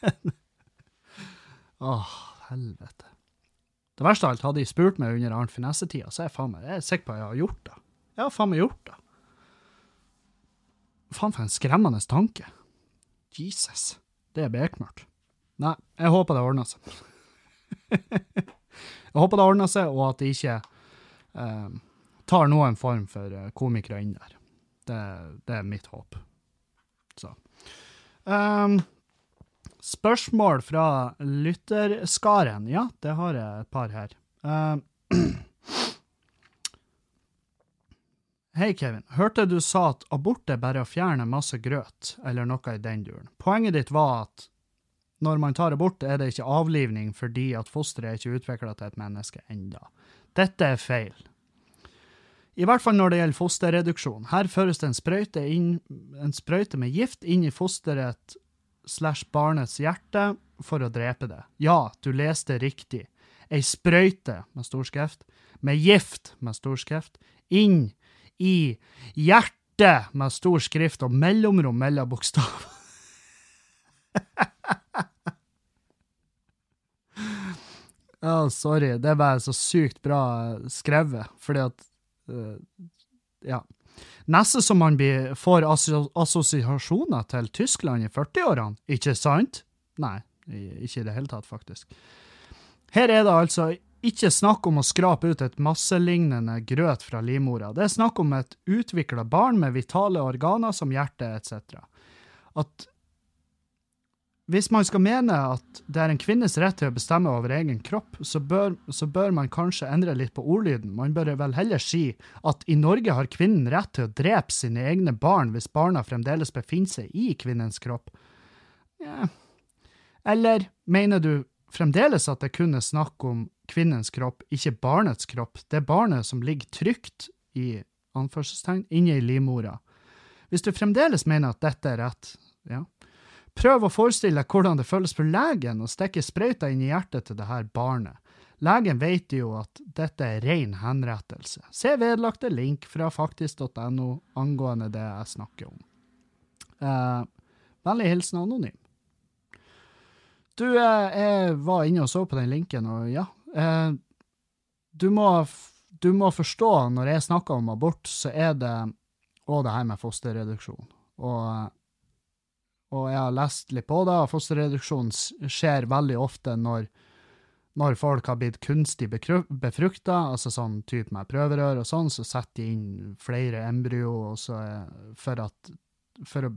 *laughs* Åh, oh, helvete. Det verste av alt, hadde jeg spurt meg under Arnt Finesse-tida, så er jeg faen meg, jeg er sikker på at jeg har gjort det. Jeg har faen meg gjort det. Faen for en skremmende tanke. Jesus. Det er bekmørkt. Nei, jeg håper det ordner seg. *laughs* Jeg håper det ordner seg, og at de ikke eh, tar noen form for eh, komikere inn der. Det, det, er mitt håp. Så. Um, spørsmål fra lytterskaren. Ja, det har jeg et par her. Um, *clears throat* Hei, Kevin. Hørte du sa at abort er bare å fjerne masse grøt, eller noe i den duren. Poenget ditt var at når man tar det bort, er det ikke avlivning fordi at fosteret er ikke utvikla til et menneske enda. Dette er feil. I hvert fall når det gjelder fosterreduksjon. Her føres det en sprøyte, inn, en sprøyte med gift inn i fosteret slash barnets hjerte for å drepe det. Ja, du leste riktig. Ei sprøyte med storskrift, med gift med storskrift, inn i hjertet med stor skrift og mellomrom mellom bokstaver. *laughs* oh, sorry, det er bare så sykt bra skrevet, fordi at uh, Ja. Neste som man blir, får assosiasjoner til Tyskland i 40-årene, ikke sant? Nei, ikke i det hele tatt, faktisk. Her er det altså ikke snakk om å skrape ut et masselignende grøt fra livmora. Det er snakk om et utvikla barn med vitale organer som hjerte etc. At hvis man skal mene at det er en kvinnes rett til å bestemme over egen kropp, så bør, så bør, man kanskje endre litt på ordlyden. Man bør vel heller si at i Norge har kvinnen rett til å drepe sine egne barn hvis barna fremdeles befinner seg i kvinnens kropp. Ja. Eller mener du fremdeles at det kun er snakk om kvinnens kropp, ikke barnets kropp. Det er barnet som ligger trygt i anførselstegn inne i livmora. Hvis du fremdeles mener at dette er rett, ja, prøv å forestille deg hvordan det føles for legen å stikke sprøyta inn i hjertet til det her barnet. Legen vet jo at dette er ren henrettelse. Se vedlagte link fra faktisk.no angående det jeg snakker om. Eh, vennlig hilsen anonym. Du, eh, jeg var inne og så på den linken, og ja. Eh, du, må, du må forstå, når jeg snakker om abort, så er det Og det her med fosterreduksjon. Og, og, jeg har lest litt på det, fosterreduksjon skjer veldig ofte når, når folk har blitt kunstig befrukta, altså sånn type med prøverør og sånn, så setter de inn flere embryo for, at, for å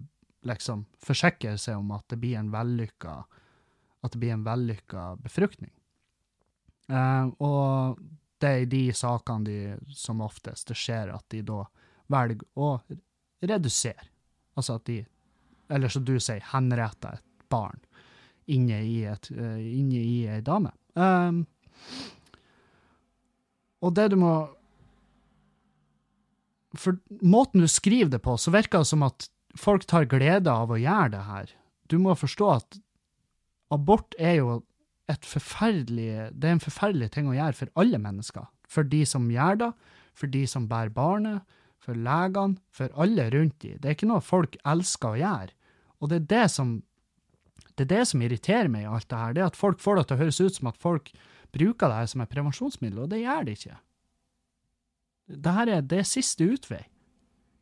liksom forsikre seg om at det blir en vellykka at det blir en vellykka befruktning. Eh, og det er i de sakene de som oftest det skjer at de da velger å redusere. Altså at de, eller som du sier, henretter et barn inne i, et, uh, inne i ei dame. Um, og det du må For måten du skriver det på, så virker det som at folk tar glede av å gjøre det her. Du må forstå at abort er jo et forferdelig Det er en forferdelig ting å gjøre for alle mennesker. For de som gjør det, for de som bærer barnet, for legene, for alle rundt de. Det er ikke noe folk elsker å gjøre. Og det er det som, det er det som irriterer meg i alt det her. Det er at folk får det til å høres ut som at folk bruker det her som et prevensjonsmiddel, og det gjør de ikke. Dette er, det siste utvei.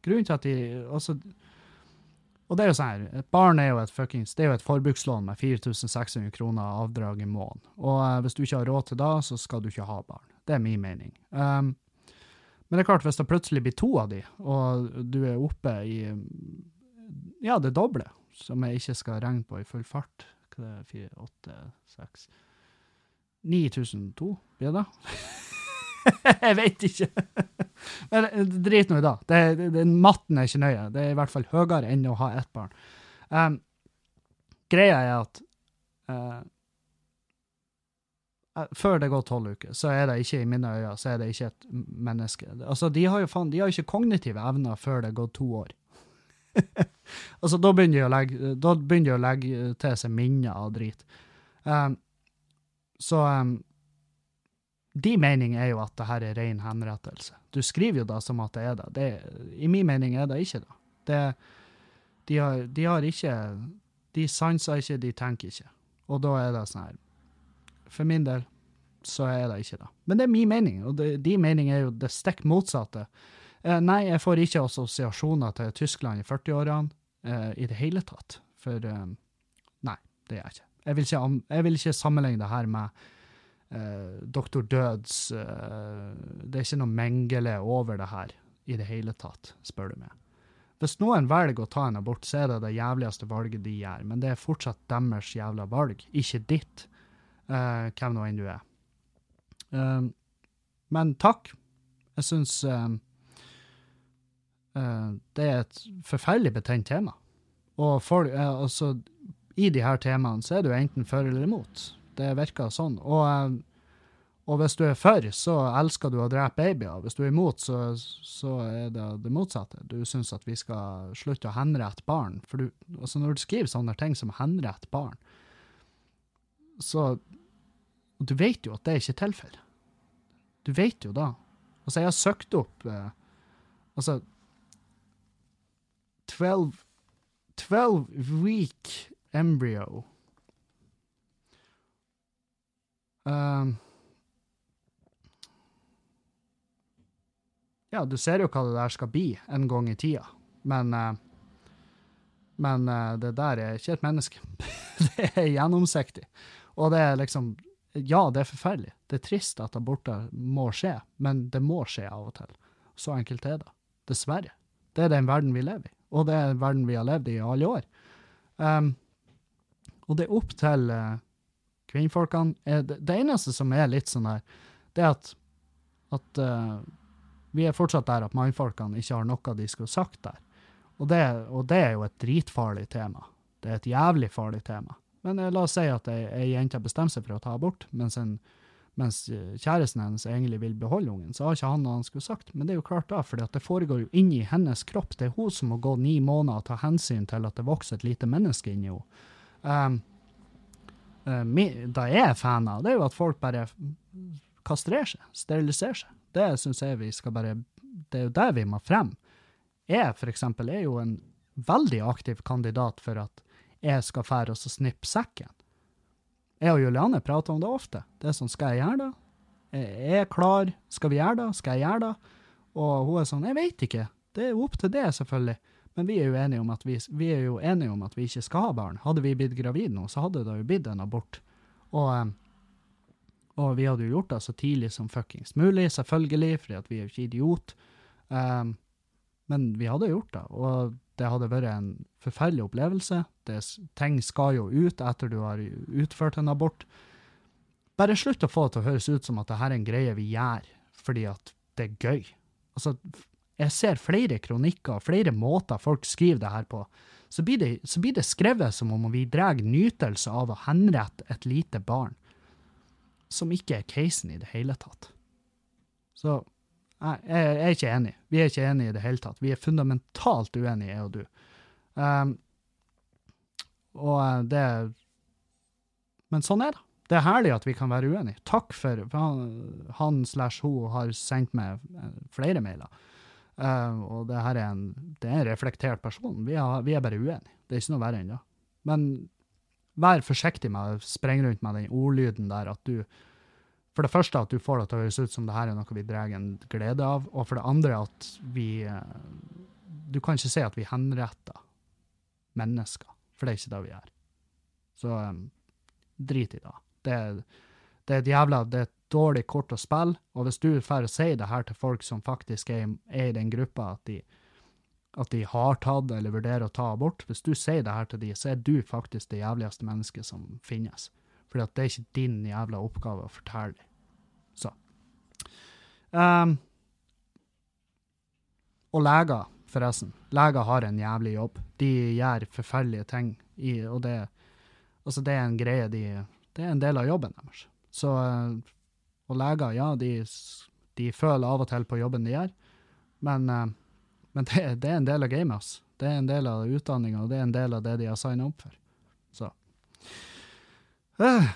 Grunnen til at de altså, og det er jo sånn her, et barn er jo et fuckings, det er jo et forbrukslån med 4600 kroner avdrag i måneden. Og uh, hvis du ikke har råd til det, så skal du ikke ha barn. Det er min mening. Um, men det er klart, hvis det plutselig blir to av de, og du er oppe i ja, det doble, som jeg ikke skal regne på i full fart Hva er det, fire, åtte, seks 9002, blir det? da? *laughs* jeg veit ikke. *laughs* Men eh, drit nå i det. det, det matten er ikke nøye. Det er i hvert fall høyere enn å ha ett barn. Um, greia er at uh, før det går tolv uker, så er det ikke i mine øyne så er det ikke et menneske. Altså, De har jo faen, de har ikke kognitive evner før det går to år. *laughs* altså, Da begynner de å legge, da begynner de å legge til seg minner av drit. Um, så um, de mening er jo at det her er ren henrettelse. Du skriver jo da som at det er det. det I min mening er det ikke det. det de, har, de har ikke De sanser ikke, de tenker ikke. Og da er det sånn her For min del så er det ikke det. Men det er min mening, og det, de mening er jo det stikk motsatte. Eh, nei, jeg får ikke assosiasjoner til Tyskland i 40-årene eh, i det hele tatt. For eh, nei, det gjør jeg ikke. Jeg vil ikke, jeg vil ikke sammenligne det her med eh, Doktor Døds eh, Det er ikke noe Mengele over det her i det hele tatt, spør du meg. Hvis noen velger å ta en abort, så er det det jævligste valget de gjør, men det er fortsatt deres jævla valg, ikke ditt, uh, hvem nå enn du er. Uh, men takk. Jeg syns uh, det er et forferdelig betent tema. Og for, altså, i de her temaene så er du enten for eller imot. Det virker sånn. Og og hvis du er for, så elsker du å drepe babyer. Hvis du er imot, så, så er det det motsatte. Du syns at vi skal slutte å henrette barn. For du, altså når du skriver sånne ting som henrette barn, så Du vet jo at det er ikke tilfellet. Du vet jo da. Altså, jeg har søkt opp eh, Altså 12, 12 week embryo. Um, ja, du ser jo hva det der skal bli en gang i tida, men uh, Men uh, det der er ikke et menneske. *laughs* det er gjennomsiktig. Og det er liksom Ja, det er forferdelig. Det er trist at aborter må skje, men det må skje av og til. Så enkelt er det. Dessverre. Det er den verden vi lever i, og det er verden vi har levd i i alle år. Um, og det er opp til uh, kvinnfolkene det, det, eneste som er litt sånn her, det er at, at uh, vi er fortsatt der at mannfolkene ikke har noe de skulle sagt der. Og det, og det, er jo et dritfarlig tema. Det er et jævlig farlig tema. Men uh, la oss si at ei jente bestemmer seg for å ta abort, mens, en, mens, eh, kjæresten hennes egentlig vil beholde ungen. Så har ikke han noe han skulle sagt. Men det er jo klart da, for det foregår jo inni hennes kropp. Det er hun som må gå ni måneder og ta hensyn til at det vokser et lite menneske inni henne. Um, uh, det jeg er fan av, det er jo at folk bare kastrerer seg, steriliserer seg. Det syns jeg vi skal bare Det er jo der vi må frem. Jeg, for eksempel, er jo en veldig aktiv kandidat for at jeg skal fære og snippe sekken. Jeg og Juliane prater om det ofte. Det er sånn, skal jeg gjøre det? Jeg er klar, skal vi gjøre det? Skal jeg gjøre det? Og hun er sånn, jeg vet ikke. Det er opp til det, selvfølgelig. Men vi er jo enige om at vi, vi, er jo enige om at vi ikke skal ha barn. Hadde vi blitt gravide nå, så hadde det jo blitt en abort. Og og vi hadde jo gjort det så tidlig som fuckings mulig, selvfølgelig, fordi at vi er jo ikke idiot. Um, men vi hadde gjort det, og det hadde vært en forferdelig opplevelse. Det, ting skal jo ut etter du har utført en abort. Bare slutt å få det til å høres ut som at dette er en greie vi gjør fordi at det er gøy. Altså, jeg ser flere kronikker, flere måter folk skriver det her på. Så blir det, så blir det skrevet som om vi drar nytelse av å henrette et lite barn som ikke er casen i det hele tatt. Så jeg, jeg er ikke enig. Vi er ikke enige i det hele tatt. Vi er fundamentalt uenige, jeg og du. Um, og eh, det Men sånn er det. Det er herlig at vi kan være uenige. Takk for, for han slash hun har sendt meg eh, flere mailer. Uh, og det her er en, det er en reflektert person. Vi, har, vi er bare uenige. Det er ikke noe verre enn det. Men vær forsiktig med å sprenge rundt med den ordlyden der at du For det første at du får det til å høres ut som det her er noe vi drar en glede av, og for det andre at vi eh, Du kan ikke si at vi henretter mennesker, for det er ikke det vi gjør. Så um, drit i det. Det, det er et jævla det er et dårlig kort å spille, og hvis du får si det her til folk som faktisk er, er i den gruppa at de at de har tatt eller vurderer å ta abort. Hvis du sier det her til de, så er du faktisk det jævligste mennesket som finnes. For det er ikke din jævla oppgave å fortelle dem. Um, og leger, forresten. Leger har en jævlig jobb. De gjør forferdelige ting, i, og det, altså det er en greie de Det er en del av jobben deres. Så Og leger, ja, de, de føler av og til på jobben de gjør, men uh, men det, det, er en del av gamet, altså. Det er en del av utdanninga, og det er en del av det de har signa opp for. Så. Uh.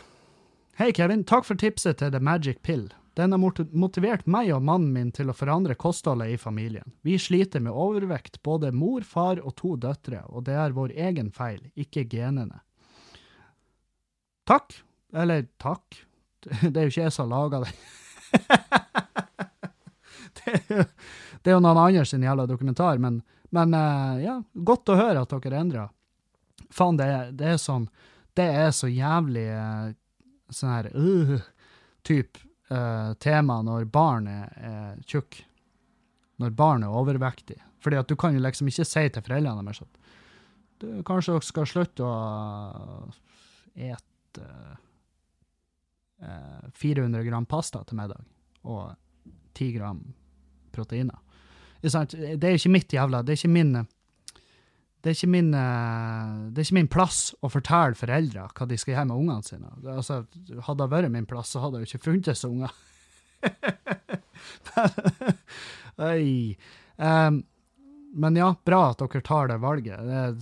Hei, Kevin. Takk for tipset til The Magic Pill. Den har motivert meg og mannen min til å forandre kostholdet i familien. Vi sliter med overvekt, både mor, far og to døtre, og det er vår egen feil, ikke genene. Takk. Eller takk. Det er jo ikke jeg som har laga det. *laughs* det er jo det er jo noen andre sin jævla dokumentar, men, men uh, ja, godt å høre at dere endrer. Faen, det, det, er sånn Det er så jævlig uh, sånn her uh, type uh, tema når barn er, tjukk. når barnet er overvektig. Fordi at du kan jo liksom ikke si til foreldrene deres at du, kanskje dere skal slutte å ete uh, 400 gram pasta til middag og 10 gram proteiner. Det er ikke mitt jævla Det er ikke min det er, min, det er ikke min plass å fortelle foreldre hva de skal gjøre med ungene sine. Altså, hadde det vært min plass, så hadde det jo ikke funtes unger. *laughs* um, men ja, bra at dere tar det valget. Det er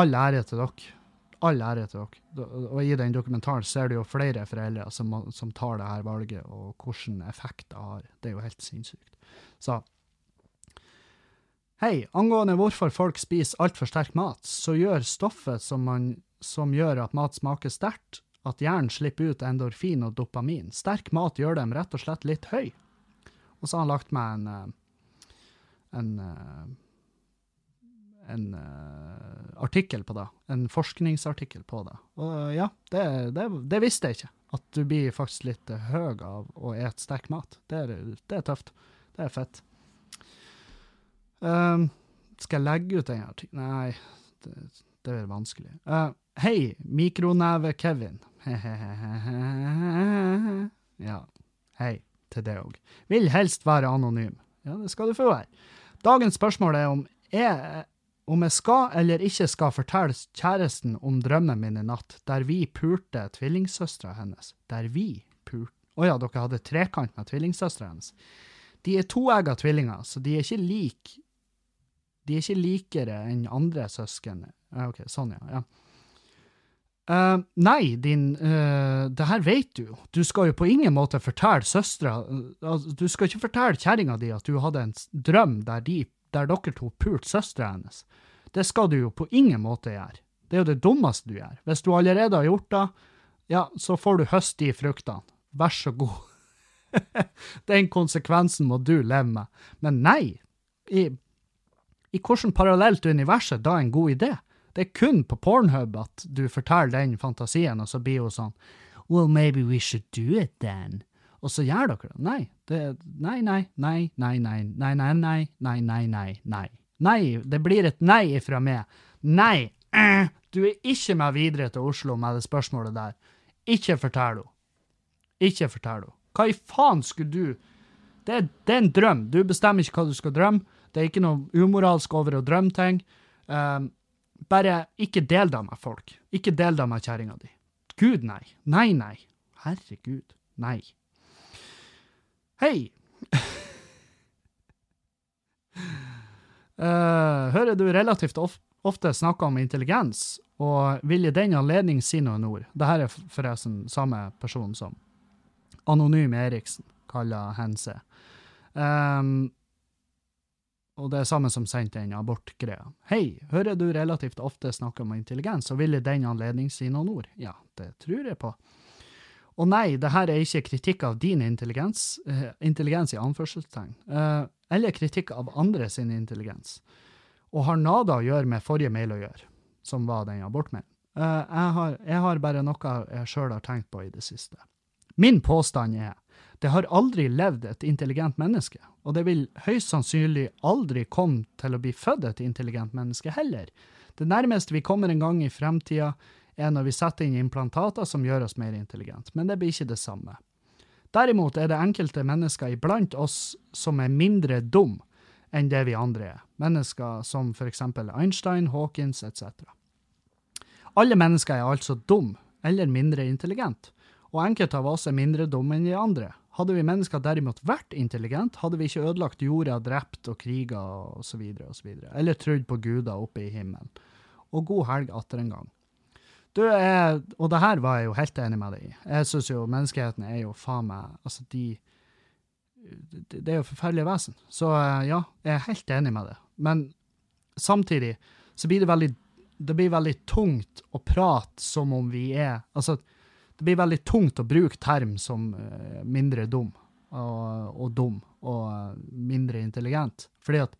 all ære til dere. All ære til dere. Og i den dokumentaren ser du jo flere foreldre som, som tar det her valget, og hvilken effekt det har. Det er jo helt sinnssykt. Så Hei, angående hvorfor folk spiser altfor sterk mat, så gjør stoffet som, man, som gjør at mat smaker sterkt, at hjernen slipper ut endorfin og dopamin. Sterk mat gjør dem rett og slett litt høy. Og så har han lagt meg en eh, en, eh, en uh, artikkel på det. En forskningsartikkel på det. Og ja, det, det, det, visste jeg ikke. At du blir faktisk litt høy av å ete sterk mat. Det er, det er tøft. Det er fett. Um, skal jeg legge ut den her? Nei, det, det er vanskelig. Uh, hei, Mikroneve-Kevin. *laughs* ja, hei til det òg. Vil helst være anonym. Ja, det skal du få være. Dagens spørsmål er om jeg, om jeg skal eller ikke skal fortelle kjæresten om drømmen min i natt, der vi pulte tvillingsøstera hennes. Der vi pulte Å oh ja, dere hadde trekant med tvillingsøstera hennes. De er toegga tvillinger, så de er ikke like de er ikke likere enn andre søsken. Ja, OK, sånn, ja. ja. Uh, nei, din uh, Det her vet du jo. Du skal jo på ingen måte fortelle søstera uh, Du skal ikke fortelle kjerringa di at du hadde en drøm der, de, der dere to pulte søstera hennes. Det skal du jo på ingen måte gjøre. Det er jo det dummeste du gjør. Hvis du allerede har gjort det, ja, så får du høste de fruktene. Vær så god. *laughs* Den konsekvensen må du leve med. Men nei, i i hvilket parallelt univers er da en god idé? Det er kun på Pornhub at du forteller den fantasien, og så blir hun sånn Well, maybe we should do it then. Og så gjør dere det. Nei. Det, nei, nei, nei, nei, nei, nei, nei, nei, nei, nei, nei, nei. Nei, det blir et nei ifra meg. Nei, eh, du er ikke med videre til Oslo med det spørsmålet der. Ikke fortell henne. Ikke fortell henne. Hva i faen skulle du det, det er en drøm. Du bestemmer ikke hva du skal drømme. Det er ikke noe umoralsk over å drømme ting. Um, bare ikke del det med folk. Ikke del det med kjerringa di. Gud, nei. Nei, nei. Herregud. Nei. Hei! uh, hører du relativt of ofte snakke om intelligens, og vil i den anledning si noen ord. Dette er forresten samme person som Anonym Eriksen kaller Hense. Um, og det er samme som sendte den abortgreia. Hei, hører du relativt ofte snakke om intelligens, og vil i den anledning si noen ord? Ja, det tror jeg på. Og nei, det her er ikke kritikk av din intelligens, eh, intelligens i anførselstegn, eh, eller kritikk av andre sin intelligens, og har nada å gjøre med forrige mail å gjøre, som var den abortmailen. Eh, jeg, jeg har bare noe jeg sjøl har tenkt på i det siste. Min påstand er det har aldri levd et intelligent menneske, og det vil høyst sannsynlig aldri komme til å bli født et intelligent menneske heller. Det nærmeste vi kommer en gang i fremtida, er når vi setter inn implantater som gjør oss mer intelligente, men det blir ikke det samme. Derimot er det enkelte mennesker iblant oss som er mindre dum enn det vi andre er, mennesker som for eksempel Einstein, Hawkins etc. Alle mennesker er altså dum, eller mindre intelligent, og enkelte av oss er mindre dumme enn de andre. Hadde vi mennesker derimot vært intelligente, hadde vi ikke ødelagt jorda, drept og kriga osv., osv., eller trodd på guder oppe i himmelen. Og god helg atter en gang. Du, er, og det her var jeg jo helt enig med deg i. Jeg syns jo menneskeheten er jo faen meg Altså, de Det er jo forferdelige vesen. Så ja, jeg er helt enig med det. Men samtidig så blir det veldig Det blir veldig tungt å prate som om vi er Altså, det blir veldig tungt å bruke term som uh, mindre dum og, og, dum og uh, mindre intelligent. Fordi at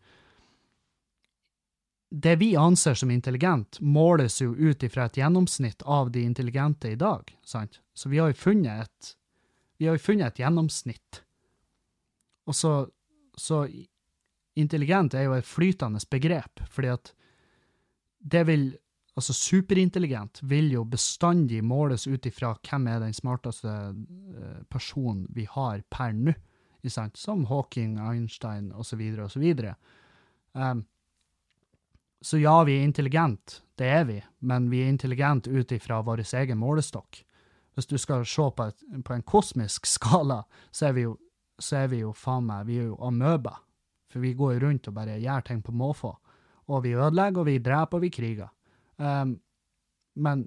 det vi anser som intelligent, måles jo ut ifra et gjennomsnitt av de intelligente i dag. sant? Så vi har jo funnet et, jo funnet et gjennomsnitt. Og så, så intelligent er jo et flytende begrep, fordi at det vil Altså, superintelligent vil jo bestandig måles ut ifra hvem er den smarteste eh, personen vi har per nå, som Hawking, Einstein osv. osv. Um, så ja, vi er intelligent, det er vi, men vi er intelligent ut ifra vår egen målestokk. Hvis du skal se på, et, på en kosmisk *laughs* skala, så er vi jo, er vi jo faen meg, vi er jo amøber. For vi går jo rundt og bare gjør ting på måfå. Og vi ødelegger, og vi dreper, og vi kriger. Um, men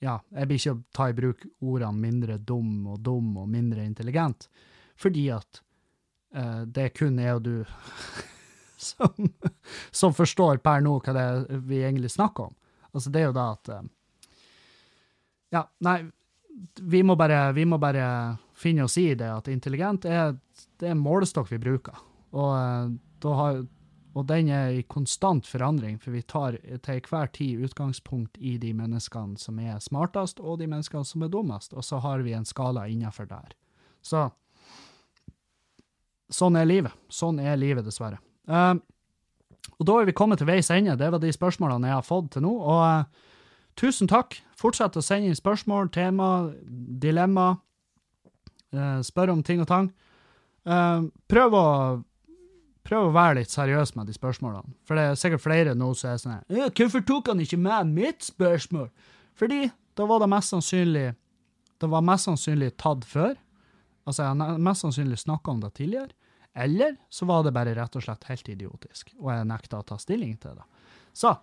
ja, jeg blir ikke å ta i bruk ordene mindre dum og dum og mindre intelligent, fordi at uh, det kun er jo du *laughs* som, som, forstår per nå hva det er vi egentlig snakker om. Altså, det er jo da at uh, Ja, nei, vi må, bare, vi må bare finne oss i det at intelligent er, det er målestokk vi bruker. Og uh, da har og den er i konstant forandring, for vi tar til hver tid utgangspunkt i de menneskene som er smartest, og de menneskene som er dummest, og så har vi en skala innenfor der. Så sånn er livet. Sånn er livet, dessverre. Uh, og da er vi kommet til veis ende. Det var de spørsmålene jeg har fått til nå. Og uh, tusen takk. Fortsett å sende inn spørsmål, tema, dilemma. Uh, spør om ting og tang. prøv å prøv å være litt seriøs med de spørsmålene. For det er sikkert flere nå som er sånn her 'Hvorfor tok han ikke med mitt spørsmål?' Fordi da var det mest sannsynlig Det var mest sannsynlig tatt før. Altså, jeg har mest sannsynlig snakka om det tidligere. Eller så var det bare rett og slett helt idiotisk, og jeg nekta å ta stilling til det. Så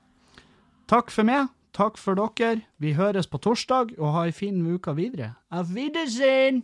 takk for meg. Takk for dere. Vi høres på torsdag, og ha ei en fin uke videre. Auf Wiedersehen!